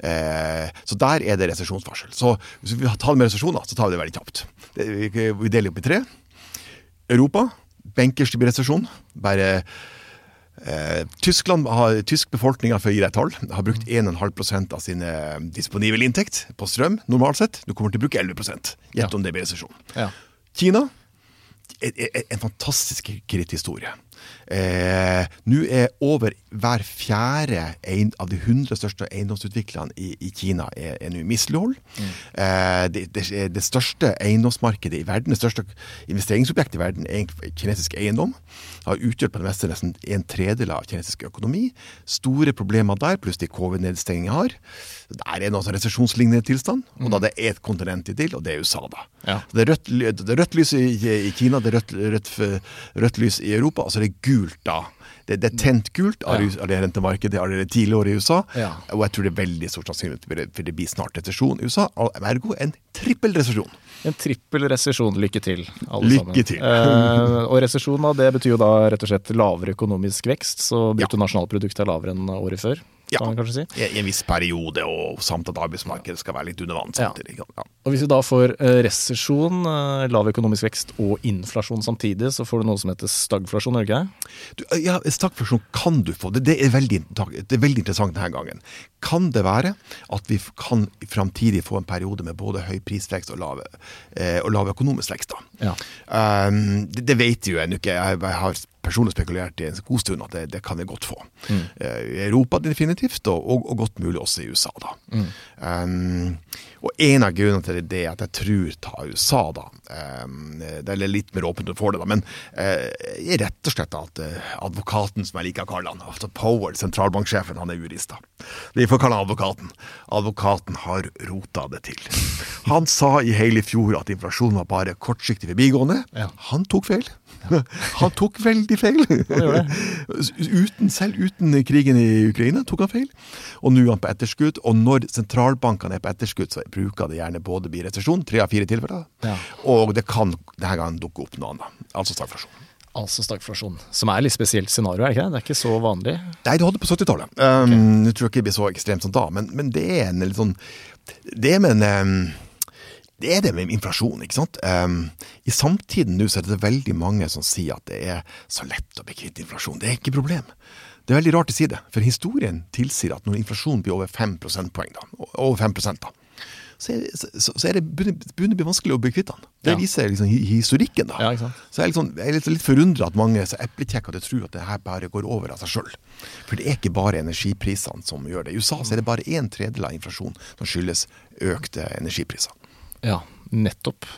Eh, så der er det resesjonsvarsel. Så hvis vi tar med resesjoner, så tar vi det veldig kjapt. Vi, deler opp i tre. Europa, Benkers til resesjon. Bare Eh, Tyskland har, Tysk befolkning har å tall, har brukt 1,5% av sin disponible inntekt på strøm, normalt sett. Du kommer til å bruke 11 Gjett om det blir resesjon. Ja. Kina, en, en fantastisk kritthistorie. Eh, Nå er over hver fjerde en, av de 100 største eiendomsutviklerne i, i Kina er, er nå mislighold. Mm. Eh, det, det, det, største eiendomsmarkedet i verden, det største investeringsobjektet i verden, er kinesisk eiendom. Har utgjort på det meste nesten en tredel av kinesisk økonomi. Store problemer der, pluss de covid-nedstengingene har. Der er det sånn resesjonslignende tilstand. Og da mm. det er et kontinent i til, og det er USA, da. Ja. Det, er rødt, det, er rødt, lys i, i Kina, det er rødt, rødt, rødt lys i Europa, og så er det gult da. Det, det, er tent gult av ja. det rentemarkedet allerede tidlig år i USA. Ja. Og jeg tror det er veldig stort sannsynlig for det blir snart resesjon i USA. Ergo en trippel resesjon. En trippel resesjon. Lykke til, alle Lykke sammen. Til. eh, og resesjon det betyr jo da rett og slett lavere økonomisk vekst. Så bruttonasjonalprodukt er lavere enn året før. Ja, si. i en viss periode, og samt at arbeidsmarkedet skal være litt under vann samtidig. Ja. Ja. Og Hvis vi da får eh, resesjon, eh, lav økonomisk vekst og inflasjon samtidig, så får du noe som heter stagflasjon, ikke det? Ja, stagflasjon kan du få. Det, det, er veldig, det, er veldig, interessant denne gangen. Kan det være at vi kan framtidig få en periode med både høy prisvekst og lav, eh, og lav økonomisk vekst? da? Ja. Um, det, det, vet vi jo ennå ikke. Jeg, jeg har personlig spekulert i en god stund at det, det kan vi godt få. Mm. Uh, I Europa definitivt, og, og, og, godt mulig også i USA. da. Mm. Um, og en av grunnene til det er at jeg tror ta USA, da, Um, det er litt mer åpent for det, da, men eh, rett og slett at eh, advokaten, som jeg liker å kalle han, altså Powell, sentralbanksjefen, han er jurist, da. Vi får kalle han advokaten. Advokaten har rota det til. Han sa i hele fjor at inflasjonen var bare kortsiktig forbigående. Ja. Han tok feil. Han tok veldig feil. Uten, selv uten krigen i Ukraina tok han feil. Og nå er han på etterskudd. Og når sentralbankene er på etterskudd, så bruker det gjerne både bli resesjon, tre av fire tilfeller, Ja. og det kan denne gangen dukke opp noe annet. Altså stagflasjon. Altså stagflasjon. Som er et litt spesielt scenario, er det ikke det? Det er ikke så vanlig. Nei, det hadde på 70-tallet. Um, Jeg tror ikke det blir så ekstremt som da, men, men det er en litt sånn Det er med en um, det er det med inflasjon, ikke sant. Um, I samtiden nå så er det veldig mange som sier at det er så lett å bli kvitt inflasjon. Det er ikke problem. Det er veldig rart å si det, for historien tilsier at når inflasjonen blir over 5 prosentpoeng, da, over 5 da, så er, så, så er det begynner å bli vanskelig å bli kvitt den. Det viser liksom historikken, da. Ja? Så jeg er, sånn, jeg er litt, litt forundra at mange er så eplekjekke at tror at det her bare går over av seg sjøl. For det er ikke bare energiprisene som gjør det. I USA så er det bare en tredjedel av inflasjonen som skyldes økte energipriser. Ja, nettopp.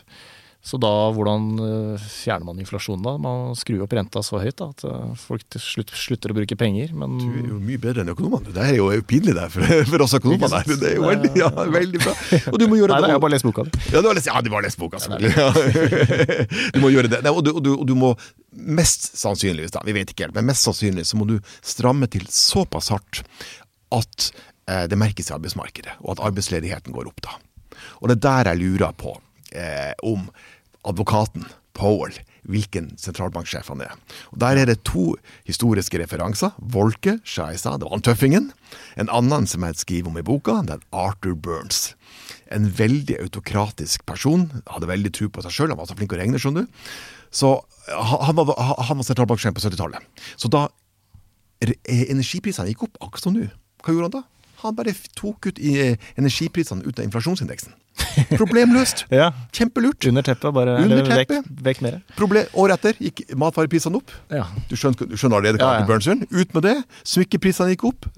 Så da, hvordan eh, fjerner man inflasjonen da? Man skrur opp renta så høyt da, at eh, folk til slutt slutter å bruke penger, men Du er jo mye bedre enn økonomene. Det er jo pinlig der for, for oss økonomer. Ikke. Det er jo veldig, ja, veldig bra. Og du må gjøre Nei, det nei, jeg har bare lest boka di. Ja, du har lest, ja, du har lest boka, selvfølgelig. Ja. Du må gjøre det. Nei, og, du, og, du, og du må mest sannsynligvis, da, vi vet ikke helt, men mest sannsynlig så må du stramme til såpass hardt at eh, det merkes i arbeidsmarkedet, og at arbeidsledigheten går opp da. Og det er der jeg lurer på eh, om advokaten Powell, hvilken sentralbanksjef han er. Og Der er det to historiske referanser. Volke, Scheisa, det var han tøffingen. En annen som jeg skriver om i boka, det er Arthur Burns. En veldig autokratisk person. Hadde veldig tro på seg sjøl, han var så flink å regne, skjønner du. Så han han var, han var sentralbanksjef på 70-tallet. Så da energiprisene gikk opp, akkurat som nå, hva gjorde han da? Han bare tok ut eh, energiprisene ut av inflasjonsindeksen. Problemløst. Ja. Kjempelurt. Under teppet, bare Under teppet. vekk, vekk mer. Problem, året etter gikk matvareprisene opp. Ja. Du skjønner, du skjønner allerede hva Ja, ja. Burns. Ut med det. Smykkeprisene gikk opp.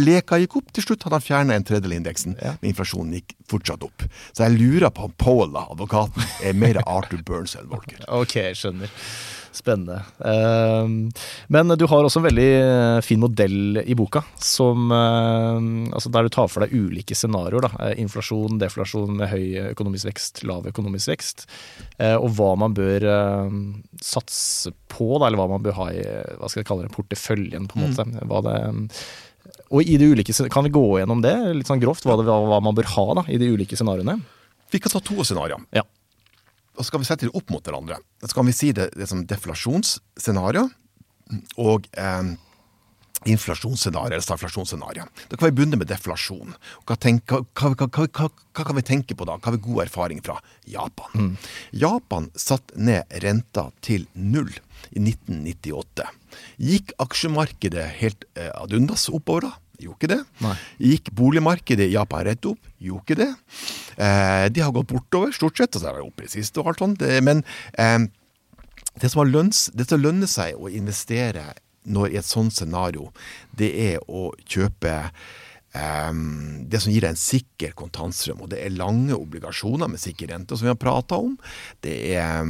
Leka gikk opp. Til slutt hadde han fjerna en tredjedel av indeksen, Ja. men inflasjonen gikk fortsatt opp. Så jeg lurer på om Paula, advokaten, er mer Arthur Burns enn Volker. Ok, skjønner. Spennende. Ehm, men du har også en veldig eh, fin modell i boka, som, eh, altså der du tar for deg ulike scenarioer. Eh, Inflasjon, deflasjon med høy økonomisk vekst, lav økonomisk vekst. Og hva man bør satse på, eller hva man bør ha i hva skal jeg kalle det, porteføljen. på en måte. Hva det, og i de ulike, Kan vi gå gjennom det litt sånn grovt, hva, det, hva man bør ha da, i de ulike scenarioene? Vi kan ta to scenarioer. Ja. Og så skal vi sette det opp mot hverandre. Så kan vi si det, det som deflasjonsscenario og eh, inflasjonsscenario eller stagflasjonsscenario. Da kan vi begynne med deflasjon. Hva, tenk, hva, hva, hva, kan vi tenke på da? Hva har vi god erfaring fra? Japan. Japan satte ned renta til null i 1998. Gikk aksjemarkedet helt eh, ad undas oppover da? Gjorde ikke det. Nei. Gikk boligmarkedet i Japan rett opp? Gjorde ikke det. Eh, de har gått bortover, stort sett. Og så er det oppe i siste og alt sånt. Men eh, det, som har lønns, det som lønner seg å investere når i et sånt scenario, det er å kjøpe det som gir deg en sikker kontantstrøm. Og det er lange obligasjoner med sikker rente, som vi har prata om. Det, er,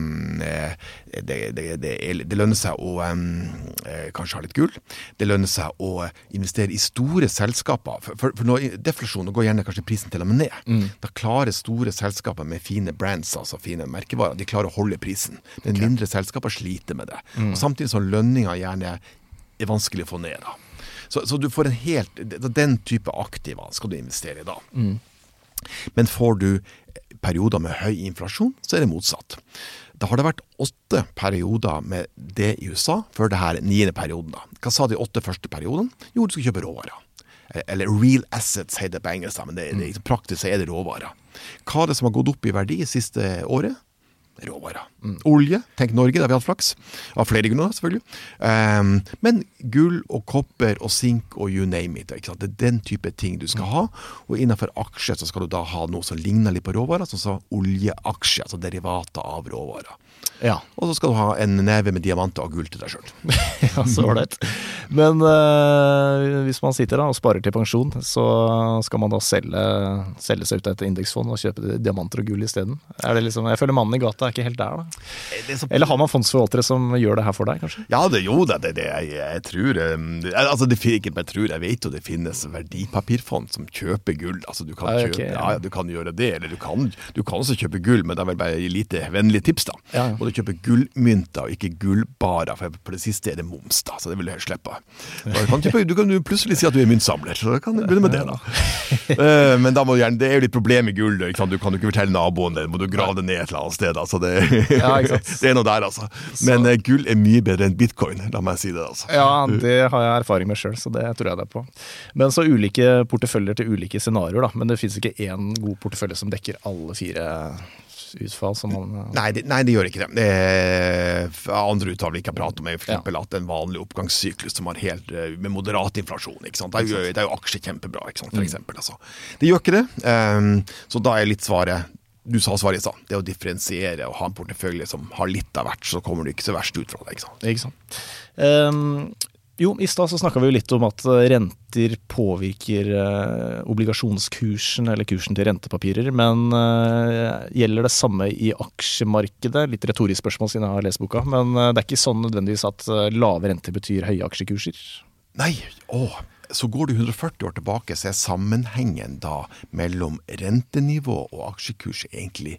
eh, det, det, det, er, det lønner seg å eh, kanskje ha litt gull. Det lønner seg å investere i store selskaper. For, for, for når deflasjon går gjerne kanskje prisen til og med ned. Da klarer store selskaper med fine brands, altså fine merkevarer, de klarer å holde prisen. Men mindre selskaper sliter med det. Og samtidig som lønninger gjerne er vanskelig å få ned. da. Så, så du får en helt Den type aktiva skal du investere i da. Men får du perioder med høy inflasjon, så er det motsatt. Da har det vært åtte perioder med det i USA før det her niende perioden. da. Hva sa de åtte første periodene? Jo, du skal kjøpe råvarer. Eller real assets, heter det på engelsk, men det, det, praktisk er det råvarer. Hva er det som har gått opp i verdi siste året? Råvarer. Olje, tenk Norge, der vi har hatt flaks. Av flere grunner, selvfølgelig. Um, men gull og kopper og sink og you name it. Det er den type ting du skal ha. Og innenfor aksjer så skal du da ha noe som ligner litt på råvarer, sånn som oljeaksjer, altså derivater av råvarer. Ja, Og så skal du ha en neve med diamanter og gull til deg sjøl. ja så ålreit. Men eh, hvis man sitter da og sparer til pensjon, så skal man da selge, selge seg ut av et indeksfond og kjøpe diamanter og gull isteden? Liksom, jeg føler mannen i gata er ikke helt der, da. Eller har man fondsforvaltere som gjør det her for deg, kanskje? Ja, det, jo da, det, det, jeg, jeg tror um, Altså, det ikke jeg tror, jeg vet jo det finnes verdipapirfond som kjøper gull. Altså, du kan, kjøpe, okay, ja. ja, ja, du kan gjøre det, eller du kan, du kan også kjøpe gull, men det er vel bare lite vennlige tips, da. Ja, ja. Og du kjøper gullmynter og ikke gullbarer, for på det siste er det moms, da, så det vil jeg slippe. Da kan du, du kan jo plutselig si at du er myntsamler, så da kan du begynne med det, da. Eh, men da må du gjerne, det er jo litt problem med gull, du kan jo ikke fortelle naboen det, må du grave det ned et eller annet sted, altså. Det, det er noe der, altså. Men eh, gull er mye bedre enn bitcoin, la meg si det, altså. Ja, det har jeg erfaring med sjøl, så det tror jeg det er på. Men så ulike porteføljer til ulike scenarioer, da. Men det fins ikke én god portefølje som dekker alle fire utfall som man Nei det, nei, det gjør ikke det. det er, andre uttaler vi har pratet om, er f.eks. eksempel at en vanlig oppgangssyklus som har helt eh, med moderat inflasjon. ikke sant? Det, er jo, det er jo aksjer kjempebra, ikke sant? for eksempel. Altså. Det gjør ikke det. Um, så da er litt svaret du sa svaret i stad. Det å differensiere og ha en portefølje som har litt av hvert, så kommer du ikke så verst ut fra det. ikke sant? Ikke sant. Ehm, jo, i stad så snakka vi jo litt om at eh, renter påvirker eh, obligasjonskursen, eller kursen til rentepapirer. Men eh, gjelder det samme i aksjemarkedet? Litt retorisk spørsmål siden jeg har lest boka. Men eh, det er ikke sånn nødvendigvis at eh, lave renter betyr høye aksjekurser. Nei, åh, så går du 140 år tilbake, så er sammenhengen da mellom rentenivå og aksjekurs egentlig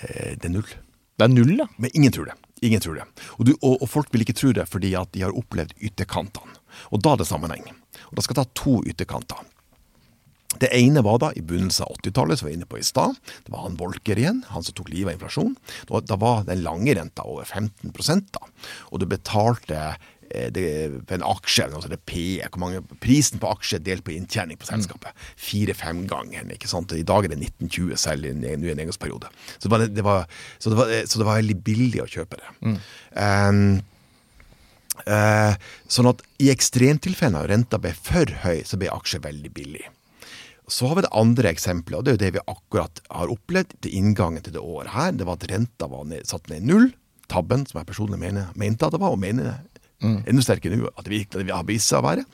eh, det er null. Det er null, ja. Men ingen tror det. Ingen tror det. Og, du, og, og folk vil ikke tro det fordi at de har opplevd ytterkantene. Og da er det sammenheng. Og da skal jeg ta to ytterkanter. Det ene var da i begynnelsen av 80-tallet, som vi var inne på i stad. Det var han Volker igjen, han som tok livet av inflasjon. Da, da var den lange renta over 15 da. Og du betalte det, på en aksje, altså det PE, hvor mange, prisen på aksje delt på inntjening på selskapet. Fire-fem ganger. ikke sant? I dag er det 1920 selv i en, i en engangsperiode. Så det, var, det var, så, det var, så det var veldig billig å kjøpe det. Um, uh, sånn at i ekstremtilfeller når renta ble for høy, så ble aksjer veldig billig. Så har vi det andre eksempelet, og det er jo det vi akkurat har opplevd til inngangen til det året her. Det var at renta var ned, satt ned i null. Tabben, som jeg personlig mener, mente at det var, og mener enda sterkere at det virkelig vil å være.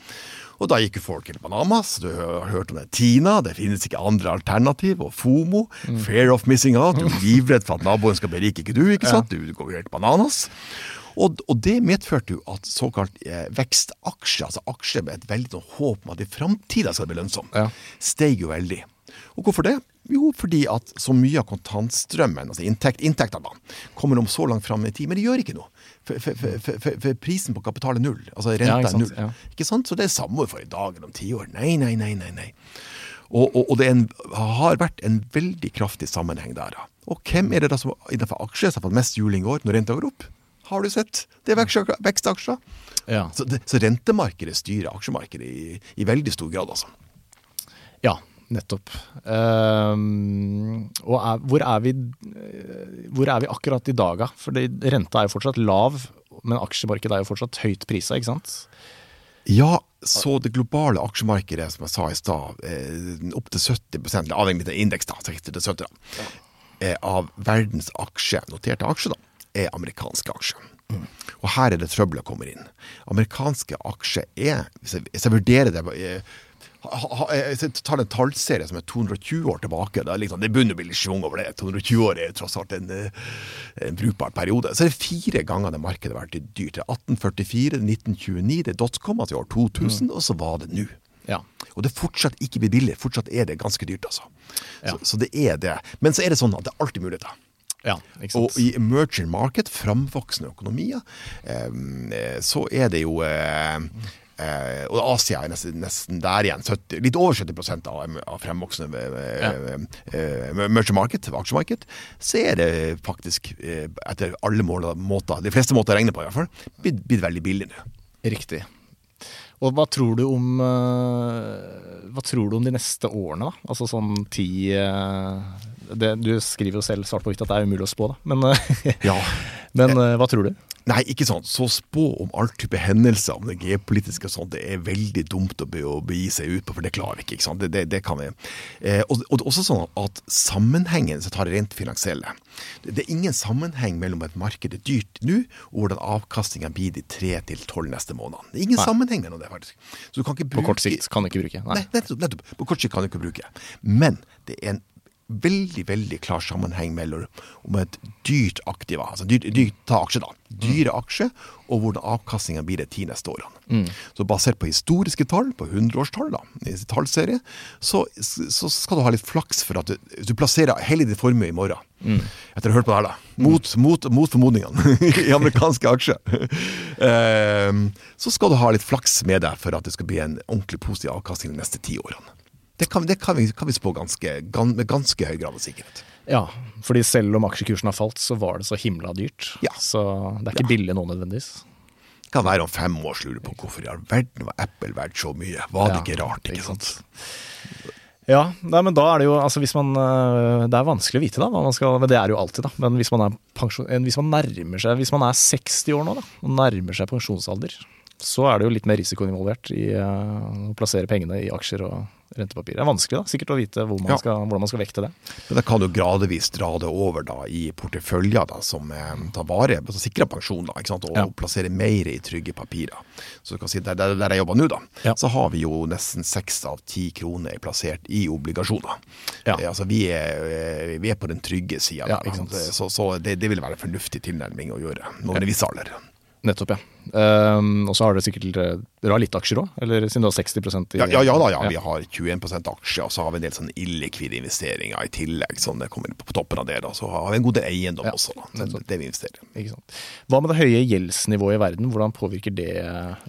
Og da gikk jo folk helt Panamas. Du har hørt om det Tina, det finnes ikke andre alternativ. Og FOMO, fear of missing out. Du er livredd for at naboen skal bli rik, ikke du, ikke sant. Du går helt bananas. Og, og det medførte jo at såkalt eh, vekstaksjer, altså aksjer med et veldig sånn håp om at i framtida skal det bli lønnsomt, Ja. steg jo veldig. Og hvorfor det? Jo, fordi at så mye av kontantstrømmen, altså inntekt, inntektene, kommer om så langt fram i tid. Men det gjør ikke noe. For, for, for, for, prisen på kapital er null. Altså renta Ja, er null. ja. Ikke sant? Så det er samme for i dag eller om ti år. Nei, nei, nei. nei, nei. Og, og, og det en, har vært en veldig kraftig sammenheng der. Og hvem er det da som innenfor aksjer som har fått mest juling i år når renta går opp? Har du sett? Det er vekst- vekstaksjer. Ja. Så, det, så rentemarkedet styrer aksjemarkedet i, i veldig stor grad, altså. Ja, nettopp. Ehm, og er, hvor, er vi, hvor er vi akkurat i dag, da? For det- renta er jo fortsatt lav, men aksjemarkedet er jo fortsatt høyt prisa, ikke sant? Ja, så det globale aksjemarkedet, som jeg sa i stad, eh, opptil 70 avhengig av indeks, da, 60-70 da, eh, av verdens aksje, noterte aksjer, da, er amerikanske aksjer. Og her er det trøbbelet kommer inn. Amerikanske aksjer er, hvis jeg, hvis jeg vurderer det eh, Jeg tar en tallserie som er 220 år tilbake. Det, liksom, det begynner å bli litt schwung over det. 220 år er tross alt en, eh, en brukbar periode. Så det er fire ganger det markedet har vært dyrt. Det er 1844, 1929, det er dotcom, altså i år 2000, og så var det nå. Ja. Og det er fortsatt ikke blitt billig. Fortsatt er det ganske dyrt, altså. Ja. Så, så det er det. Men så er det sånn at det er alltid muligheter. ja ikke sant? Og i emerging market, framvoksende økonomier, eh, så er det jo eh, eh, Og Asia er nesten, nesten der igjen. 70, litt over 70% av, av fremvoksende ja. eh, emerging market, aksjemarked. Så er det faktisk, eh, etter alle måter, de fleste måter å regne på i hvert fall, blitt, blitt veldig billig nå. Riktig. Og hva tror du om eh, Hva tror du om de neste årene, da? Altså sånn ti eh, det, du skriver jo selv svart på hvitt at det er umulig å spå, da. Men, eh, Ja. men eh, hva tror du? Nei, ikke sant. Så spå om all type hendelser, om det geopolitiske og sånt, det er veldig dumt å, be, å begi seg ut på, for det klarer vi ikke. ikke sant? Det, det, det kan vi. Eh, og, og også sånn at sammenhengen, så tar rent finansielle det, er ingen sammenheng mellom at et marked er dyrt nå, og hvordan avkastninga blir de tre til tolv neste månedene. Det er ingen Nei. sammenheng mellom det, faktisk. Så du kan ikke På kort sikt kan du ikke bruke. Nei. Nei, nettopp, nettopp. På kort sikt kan du ikke bruke. Men det er en veldig veldig klar sammenheng mellom om et dyrt aktiva, altså dyr, dyrt ta aksje da, dyre aksjer, og hvordan avkastninga blir de ti neste årene. Så basert på historiske tall, på 100-årstall, da, i tallserie, så, så skal du ha litt flaks for at du, du plasserer hele din formue i morgen. Etter å ha hørt på det her, da. Mot, mot, mot formodningene i amerikanske aksjer. um, så skal du ha litt flaks med deg for at det skal bli en ordentlig positiv avkastning de neste ti årene. Det kan, det kan, vi, kan vi spå ganske, gans, med ganske høy grad av sikkerhet. Ja, fordi selv om aksjekursen har falt, så var det så himla dyrt. Ja. Så det er ikke billig nå nødvendigvis. Det kan være om fem år så lurer du på hvorfor i all verden var Apple verdt så mye. Var det Ja, ikke rart? ikke ikke sant? Ja, nei, men da er det jo altså hvis man øh, Det er vanskelig å vite, da. Man skal, men det er jo alltid, da. Men hvis man, er pensjon, eh, hvis man nærmer seg Hvis man er 60 år nå, da, og nærmer seg pensjonsalder, så er det jo litt mer risiko involvert i øh, å plassere pengene i aksjer og rentepapir. Det er vanskelig da, sikkert å vite hvor man Ja. skal, hvordan man skal vekte det. Men da kan du gradvis dra det over da i porteføljer da, som eh, tar vare på sikrer pensjon, da, og Ja. plassere mer i trygge papirer. Så du kan si, Der, der, der jeg jobber nå, da, Ja. så har vi jo nesten seks av ti kroner er plassert i obligasjoner. Ja. Eh, altså, vi er, eh, vi er på den trygge sida. Så så det, det vil være en fornuftig tilnærming å gjøre når en viss alder. Nettopp, ja. Ehm, og så har dere sikkert øh, Dere har litt aksjer òg, eller siden du har 60 i Ja, ja, ja da, ja. Vi har 21% aksjer, og så har vi en del sånn illikvide investeringer i tillegg. sånn det kommer på toppen av det. da, Så har vi en god del eiendom også. da, det, det vi investerer i. Hva med det høye gjeldsnivået i verden, hvordan påvirker det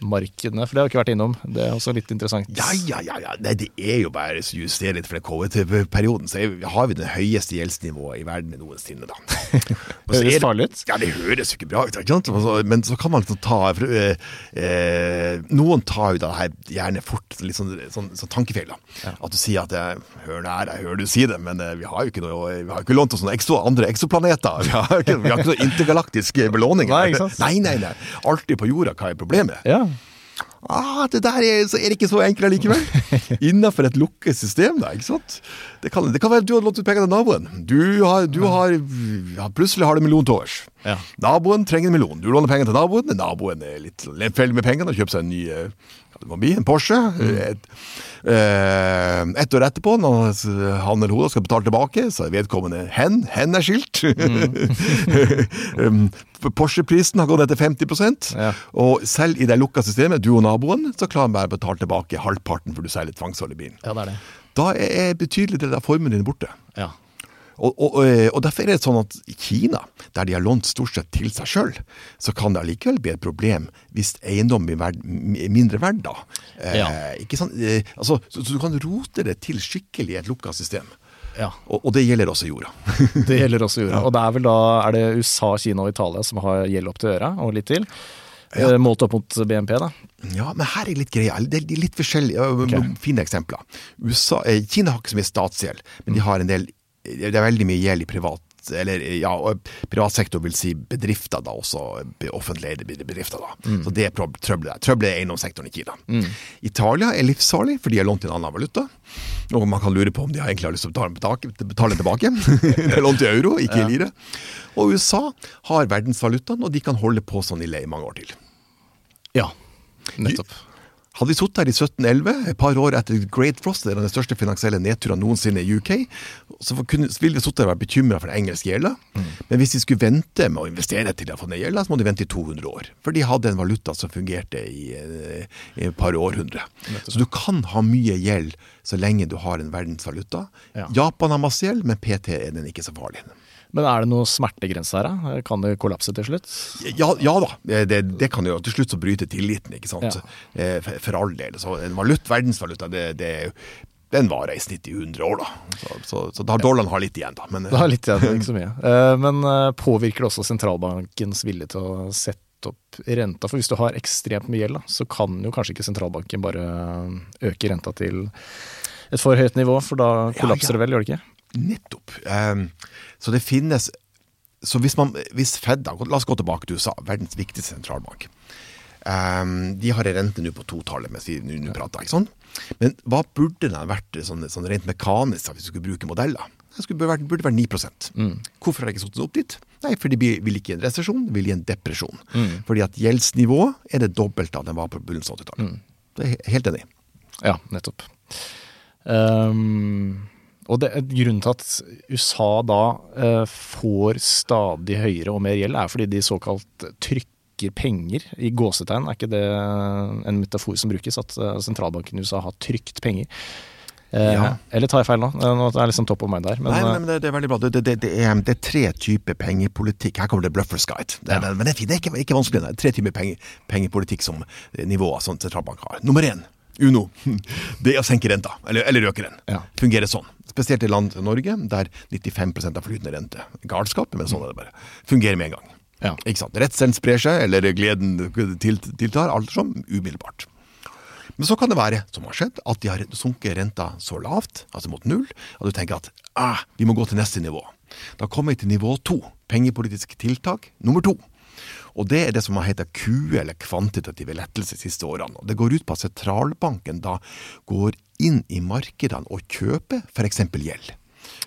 markedene? For det har vi ikke vært innom, det er også litt interessant. Ja, ja, ja. ja. Nei, det er jo bare å justere litt for den COVID-perioden. Så har vi det høyeste gjeldsnivået i verden noensinne, da. Høres det- farlig ut. Ja, det høres jo ikke bra ut, ikke sant? Og så- Men så kan man liksom ta for, eh, eh, Noen tar jo det her gjerne fort, litt sånn, sånn, sånn tankefeil. Ja. At du sier at jeg hører det her, jeg hører du si det, men eh, vi har jo ikke noe Vi har ikke lånt oss noen ekstra, andre eksoplaneter. Vi har ikke, vi har ikke noen intergalaktisk belåning. Nei. Nei, nei, nei. Alltid på jorda, hva er problemet? Ja, Ah, det der er, så er det ikke så enkelt likevel. Innenfor et lukket system, da. ikke sant? Det kan, det kan være at du har lånt ut penger til naboen. Du har, du har ja, Plutselig har du en million til overs. Ja. Naboen trenger en million. Du låner penger til naboen. Naboen er litt lemfeldig med pengene og kjøper seg en ny eh, det må bli, en Porsche. Et, eh, ett år etterpå, når han eller hun skal betale tilbake, så er vedkommende hen. Hen er skilt. Mm. Porsche-prisen har gått ned til 50 Ja. og selv i det lukka systemet, du og naboen, så klarer han bare å betale tilbake halvparten for du selger tvangsholdig bilen. ja det er det. Da er betydelig del av formuen din borte. Ja. Og, og, og, og derfor er det sånn at i Kina, der de har lånt stort sett til seg sjøl, så kan det allikevel bli et problem hvis eiendom blir verd, mindre verd da. Eh, ikke sant? Eh, altså, så, så du kan rote det til skikkelig i et lukka system. ja. Og, og det gjelder også jorda. Det gjelder også jorda. Og det er vel da er det USA, Kina og Italia som har gjeld opp til øra, og litt til. Ja. Eh, Målt opp mot BNP, da. Ja, men her er litt greia. Det er litt forskjellige okay. fine eksempler. USA, eh, Kina har ikke så mye statsgjeld, men de har en del Det er veldig mye gjeld i privat eller ja, privat sektor vil si bedrifter, da også offentlige offentlig eide bedrifter. da. Så det er trøbbelet der. Trøbbelet er eiendomssektoren i Kina. Italia er livsfarlig, for de har lånt en annen valuta. Og man kan lure på om de egentlig har lyst til å betale, betale tilbake. de lånt i euro, ikke i lire. Og USA har verdensvalutaen, og de kan holde på sånn i mange år til. Ja, nettopp. Hadde vi sittet her i 1711, et par år etter Great Frost, det er den største finansielle nedturen noensinne i UK, så ville vi sittet her og vært bekymra for den engelske gjelda. Men hvis de skulle vente med å investere til de har fått ned gjelda, så må de vente i 200 år. For de hadde en valuta som fungerte i, eh, i et par århundre. Så du kan ha mye gjeld så lenge du har en verdensvaluta. Ja. Japan har masse gjeld, men PT er den ikke så farlig. Men er det noe smertegrense her, da? Kan det kollapse til slutt? Ja, ja da, det, det kan jo til slutt så bryte tilliten, ikke sant. Ja. Eh, For, for all del. Så en valut, verdensvaluta, det, det, er jo- den varer i snitt i 100 år, da. Så, så, så da har dollaren har litt igjen, da. Men, Det har litt igjen, ikke så mye. Eh, Men eh, påvirker det også sentralbankens vilje til å sette opp renta? For hvis du har ekstremt mye gjeld, da, så kan jo kanskje ikke sentralbanken bare øke renta til et for høyt nivå, for da kollapser ja. det vel, gjør det ikke? Nettopp. Um, så det finnes Så hvis, man, hvis Fed, da, la oss gå tilbake til USA, verdens viktigste sentralbank. Um, de har en rente nå på totallet mens vi nå prater, ikke sant? Men hva burde den vært sånn, sånn rent mekanisk, hvis vi skulle bruke modeller? Den burde vært, burde vært 9 Mm. Hvorfor har jeg ikke satt den opp dit? Nei, for de vil ikke gi en resesjon, de vil gi en depresjon. Mm. Fordi at gjeldsnivået er det dobbelte av den var på begynnelsen av 80-tallet. Mm. Det er jeg helt enig. i. Ja, nettopp. Ehm, og det, grunnen til at USA da eh, får stadig høyere og mer gjeld, er fordi de såkalt trykker penger i gåsetegn. Er ikke det en metafor som brukes, at eh, sentralbanken i USA har trykt penger? Eh, Ja. Eller tar jeg feil nå? Eh, Nå er jeg liksom topp om meg der. Men, Nei, nei, men det, det er veldig bra. Det, det, det, er, det er tre typer pengepolitikk. Her kommer det Bluffers Guide. Det, Ja. men det er ikke, ikke vanskelig. Er tre typer penge, pengepolitikk som nivåer som sentralbank har. Nummer én, Uno, det er å senke renta, eller, eller øke den. Ja. Fungerer sånn. Spesielt i land Norge, der 95% av flytende rente galskap, men sånn er det bare. Fungerer med en gang. Ja. Ikke sant? Redselen sprer seg, eller gleden tiltar, alt som umiddelbart. Men så kan det være, som har skjedd, at de har sunket renta så lavt, altså mot null, at du tenker at ah, vi må gå til neste nivå. Da kommer vi til nivå to, pengepolitisk tiltak nummer to. Og det er det som har heter Q, eller kvantitative lettelser, de siste årene. Og det går ut på at sentralbanken da går inn i markedene og kjøper f.eks. gjeld.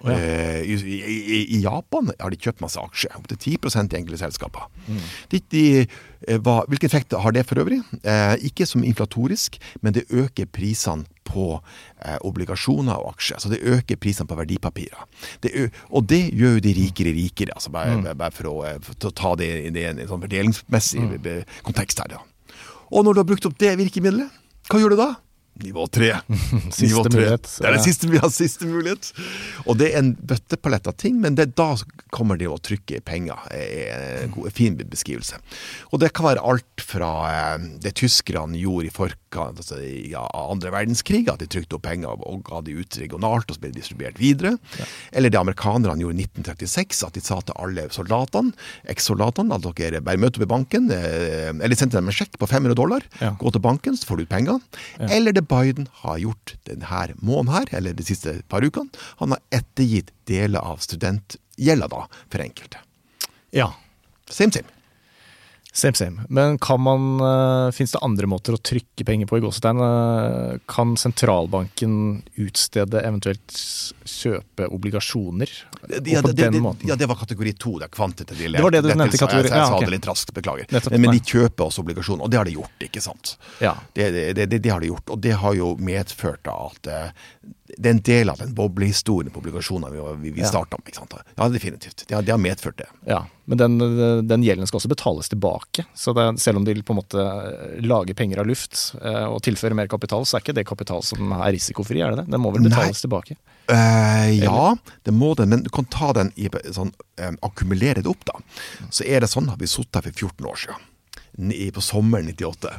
Ja. Eh, I, i, I Japan har de kjøpt masse aksjer, opptil 10 i enkelte selskaper. De, de, eh, hva, hvilken effekt har det for øvrig? Eh, ikke som inflatorisk, men det øker prisene på eh, obligasjoner og aksjer. Så det øker prisene på verdipapirer. Det og det gjør jo de rikere rikere, altså bare, bare for, å, eh, for å ta det i en, sånn fordelingsmessig mm. kontekst her. Da. Og når du har brukt opp det virkemidlet, hva gjør du da? Nivå tre. Nivå tre. mulighet. Det er det siste, vi har siste mulighet. Og det er en bøttepalett av ting, men det, da kommer det å trykke penger. er En god- fin beskrivelse. Og det kan være alt fra eh, det tyskerne gjorde i forkant altså ja, andre verdenskrig, at de trykte opp penger og ga de ut regionalt, og så ble de distribuert videre. Eller det amerikanerne gjorde i 1936, at de sa til alle soldatene, eks-soldatene, at dere bare møter i banken, eh, eller sendte dem en sjekk på 500 dollar, Ja. gå til banken, så får du ut penger. Eller det Biden har gjort denne måneden her, eller de siste par ukene, han har ettergitt deler av studentgjelda da, for enkelte. ja. Same, same. Same, same. Men kan man, uh, finnes det andre måter å trykke penger på i gåsetegn? Uh, kan sentralbanken utstede, eventuelt kjøpe obligasjoner? Ja, på det, den det, måten? ja, det var kategori to. Det er kvantitativ Det var det du nevnte i kategori- Jeg, jeg, ja, sa det litt raskt, beklager. Nettopp, men, men de kjøper også obligasjoner, og det har de gjort, ikke sant? Ja. Det, det, det, det har de gjort, og det har jo medført da at uh, det er en del av den boblehistorien på obligasjoner vi, vi, vi starta med. ikke sant? Ja, definitivt. Det har, det har medført det. ja. Men den, den gjelden skal også betales tilbake. Så det, selv om de på en måte lager penger av luft eh, og tilfører mer kapital, så er ikke det kapital som er risikofri, er det det? Den må vel betales tilbake? Eh, ja, det må det, men du kan ta den i sånn, eh, akkumulere det opp, da. Så er det sånn, at vi satt her for 14 år siden, på sommeren 98.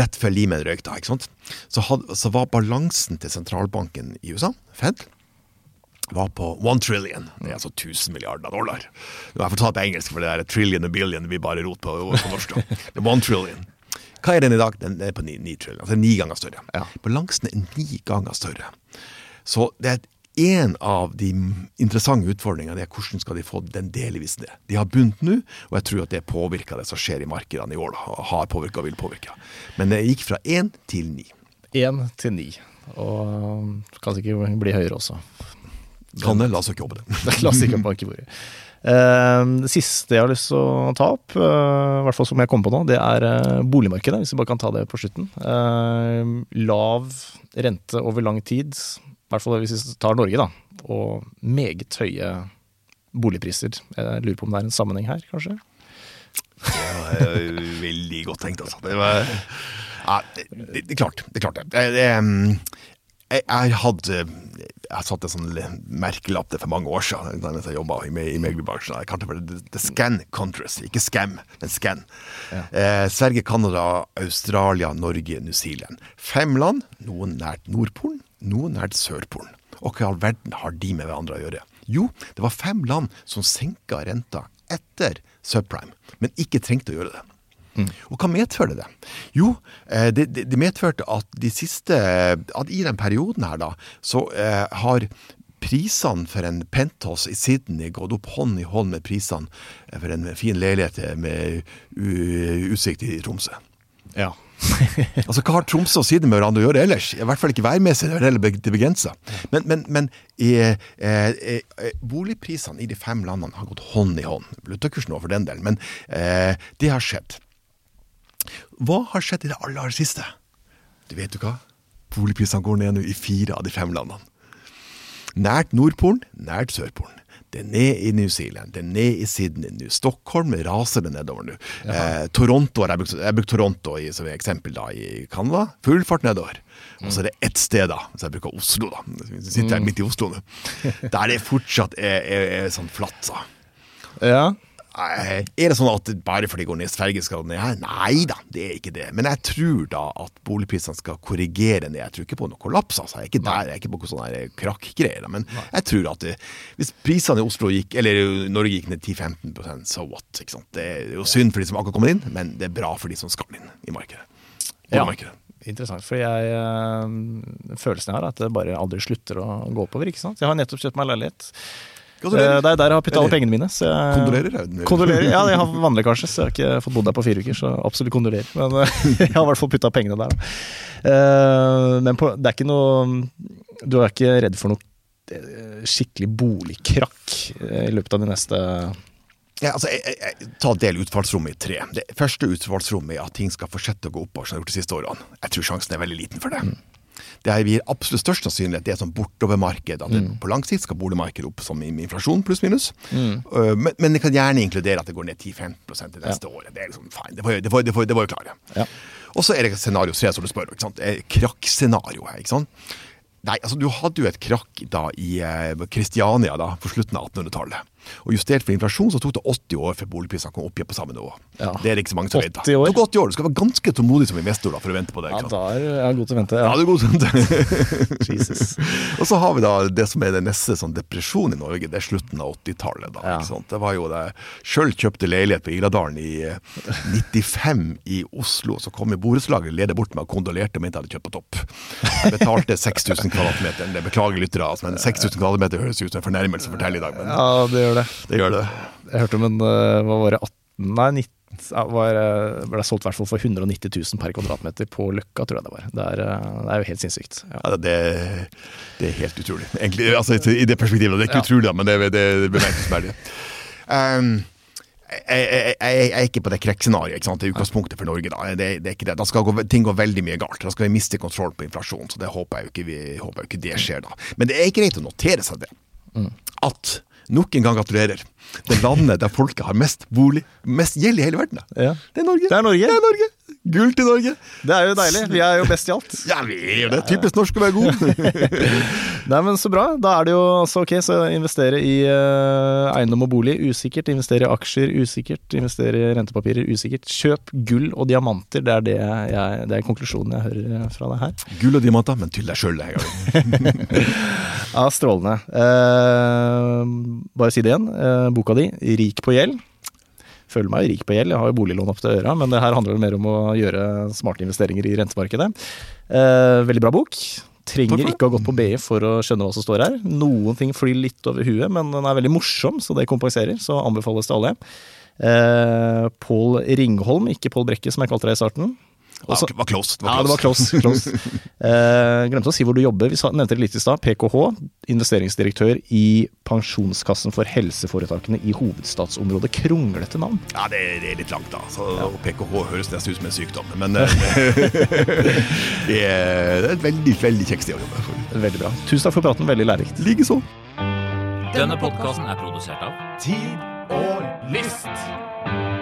Rett før Limen røyk, da, ikke sant. Så, had, så var balansen til sentralbanken i USA, Fed, var på one trillion. Det er altså 1000 milliarder dollar. Nå har jeg fortalt på engelsk, for det der trillion og billion vi blir bare rot på, på norsk. Det er one trillion. Hva er den i dag? Den er på ni, ni trillion. Altså ni ganger større. Ja. Balansen er ni ganger større. Så det er en av de interessante utfordringene er hvordan skal de få den delvis ned. De har begynt nå, og jeg tror at det påvirker det som skjer i markedene i år. Da. Har påvirka og vil påvirke. Men det gikk fra én til ni. Én til ni. Og kan sikkert bli høyere også. Kan det? La oss ikke håpe det. La oss ikke banke bordet. Uh, Det siste jeg har lyst til å ta opp, i i hvert fall som jeg kom på nå, det er uh, boligmarkedet. Hvis vi bare kan ta det på slutten. Eh, Lav rente over lang tid, i hvert fall hvis vi tar Norge, da. Og meget høye boligpriser. Jeg lurer på om det er en sammenheng her, kanskje? Det var eh, veldig godt tenkt, altså. Det var ja, det, det, det er klart. Det er det um, jeg, jeg hadde Jeg satte en sånn merkelapp det for mange år siden da jeg jobba i, i meglerbransjen. Jeg kalte det for the Scan Countries. Ikke Scam, men Scan. Ja. Eh, Sverige, Canada, Australia, Norge, New Zealand. Fem land. Noen nært Nordpolen, noen nært Sørpolen. Og hva i all verden har de med hverandre å gjøre? Jo, det var fem land som senka renta etter subprime, men ikke trengte å gjøre det. Og hva medførte det? Jo, eh, det, det, det medførte at de siste At i den perioden her, da, så eh, har prisene for en penthouse i Sydney gått opp hånd i hånd med prisene for en fin leilighet med utsikt i Tromsø. Ja. Altså, Hva har Tromsø og Sydney med hverandre å gjøre ellers? I hvert fall ikke værmessig, det er be- begrensa. Men, men, men eh, eh, eh, boligprisene i de fem landene har gått hånd i hånd. Valutakursen òg, for den del. Men eh, det har skjedd. Hva har skjedd i det aller, siste? Du vet du hva? Boligprisene går ned nå i fire av de fem landene. Nært Nordpolen, nært Sørpolen. Det er ned i New Zealand, det er ned i Sydney nå. Stockholm raser det nedover nå. Eh, Toronto jeg har brukt Toronto i, som eksempel da, i Canada. Full fart nedover. Og så er det ett sted, da, så jeg bruker Oslo, da. Vi sitter jeg midt i Oslo nå. Der det fortsatt er, er, er sånn flatt, så. ja. Er det sånn at bare fordi det går ned ferge skal det ned her? Nei da, det er ikke det. Men jeg tror da at boligprisene skal korrigere ned. Jeg tror ikke på noe kollaps. altså. Jeg er ikke der, jeg er ikke på sånne krakkgreier. Men jeg tror at det, hvis prisene i Oslo gikk, eller Norge gikk ned 10-15 so what? ikke sant? Det er jo synd for de som akkurat kommer inn, men det er bra for de som skal inn i markedet. Ja. markedet Interessant, for jeg øh, følelsen jeg har er at det bare aldri slutter å gå oppover. ikke sant? Jeg har nettopp kjøpt meg leilighet. Eh, Det er der jeg har puttet alle pengene mine. Så jeg, Kondolerer. jeg. Kondolerer. Ja, jeg har vannlekkasje, så jeg har ikke fått bodd der på fire uker. Så absolutt kondolerer. Men øh, jeg har i hvert fall putta pengene der. Eh, Men på, det er ikke noe Du er ikke redd for noe eh, skikkelig boligkrakk eh, i løpet av de neste Ja, altså, jeg, jeg, jeg, ta del utfallsrommet i tre. Det første utfallsrommet er at ting skal fortsette å gå oppover, som det har gjort de siste årene. Jeg tror sjansen er veldig liten for det. Det er gir absolutt størst sannsynlighet det er sånn bortovermarked. At det, på lang sikt skal boligmarkedet opp som inflasjon, pluss minus. Mm. men, men det kan gjerne inkludere at det går ned 10-15% det neste året. Det er liksom fine. Det var, det det det var jo klare. Ja. Og så er det scenario tre, som du spør. om. Krakkscenario her, ikke sant. Nei, altså Du hadde jo et krakk da i Kristiania da, på slutten av 1800-tallet. Og Justert for inflasjon så tok det 80 år før boligprisene kom opp igjen på samme nivå. Ja. Det er ikke så mange som vet. da. 80 år? Det tok 80 år. Du skal være ganske tålmodig som investor da, for å vente på det. Ja, da er jeg god til å vente. Ja, Ja. det er god til å vente. Jesus. og så har vi da det som er den neste sånn depresjon i Norge, det er slutten av 80-tallet. da, Ja. ikke sant? Det var jo det Sjøl kjøpte leilighet på Iladalen i eh, 95 i Oslo. Så kom i borettslaget leder bort meg og kondolerte og mente jeg hadde kjøpt på topp. Jeg betalte 6000 kvadratmeter. Det beklager lyttere, altså, men 6000 kvadratmeter høres ut som en fornærmelse å fortelle i dag. Men Ja, det gjør det. Det gjør det. Jeg hørte om en øh, Hva var det? 18, nei, 19, var, ble solgt i hvert fall for 190 000 per kvadratmeter på Løkka, tror jeg det var. Det er, øh, det er jo helt sinnssykt. Ja. Ja, det, det er helt utrolig. Egentlig, altså, I det perspektivet. Det er ikke Ja. utrolig, men det, det er bemerkelsesverdig. Um, jeg, jeg, jeg, er ikke på det krekkscenarioet. Det er utgangspunktet for Norge. Da det, det er ikke det. Da skal gå, ting gå veldig mye galt. Da skal vi miste kontroll på inflasjonen. Så det håper jeg jo ikke, vi, håper jo ikke det skjer. da. Men det er greit å notere seg det. At nok en gang gratulerer. Det landet der folket har mest bolig, mest gjeld i hele verden. Ja. Det er Norge. Det er Norge. Det er Norge. Gull til Norge. Det er jo deilig. Vi er jo best i alt. Ja, vi er det. Typisk norsk å være god. Nei, men Så bra. Da er det jo altså ok, så investere i uh, eiendom og bolig usikkert. Investere i aksjer usikkert. Investere i rentepapirer usikkert. Kjøp gull og diamanter. Det er, det jeg, det er konklusjonen jeg hører fra deg her. Gull og diamanter, men til deg sjøl. Ja, strålende. Uh, bare si det igjen. Eh, boka di, 'Rik på gjeld'. Føler meg rik på gjeld, jeg har jo boliglån opp til øra, men det her handler vel mer om å gjøre smarte investeringer i rentemarkedet. Eh, veldig bra bok. Trenger Takk ikke å ha gått på BI for å skjønne hva som står her. Noen ting flyr litt over huet, men den er veldig morsom, så det kompenserer. Så anbefales til alle. Eh, Pål Ringholm, ikke Pål Brekke som jeg kalte deg i starten. Også- det var close. Det ja, det var close. close. Eh, glemte å si hvor du jobber. Vi nevnte det litt i stad. PKH, investeringsdirektør i Pensjonskassen for helseforetakene i hovedstadsområdet. Kronglete navn. Ja, det, det er litt langt, da. Så ja. PKH høres nesten ut som en sykdom. Men eh, det, er, det er et veldig veldig kjekt sted å jobbe. for. Veldig bra. Tusen takk for praten, veldig lærerikt. Likeså. Denne podkasten er produsert av Tid og lyst.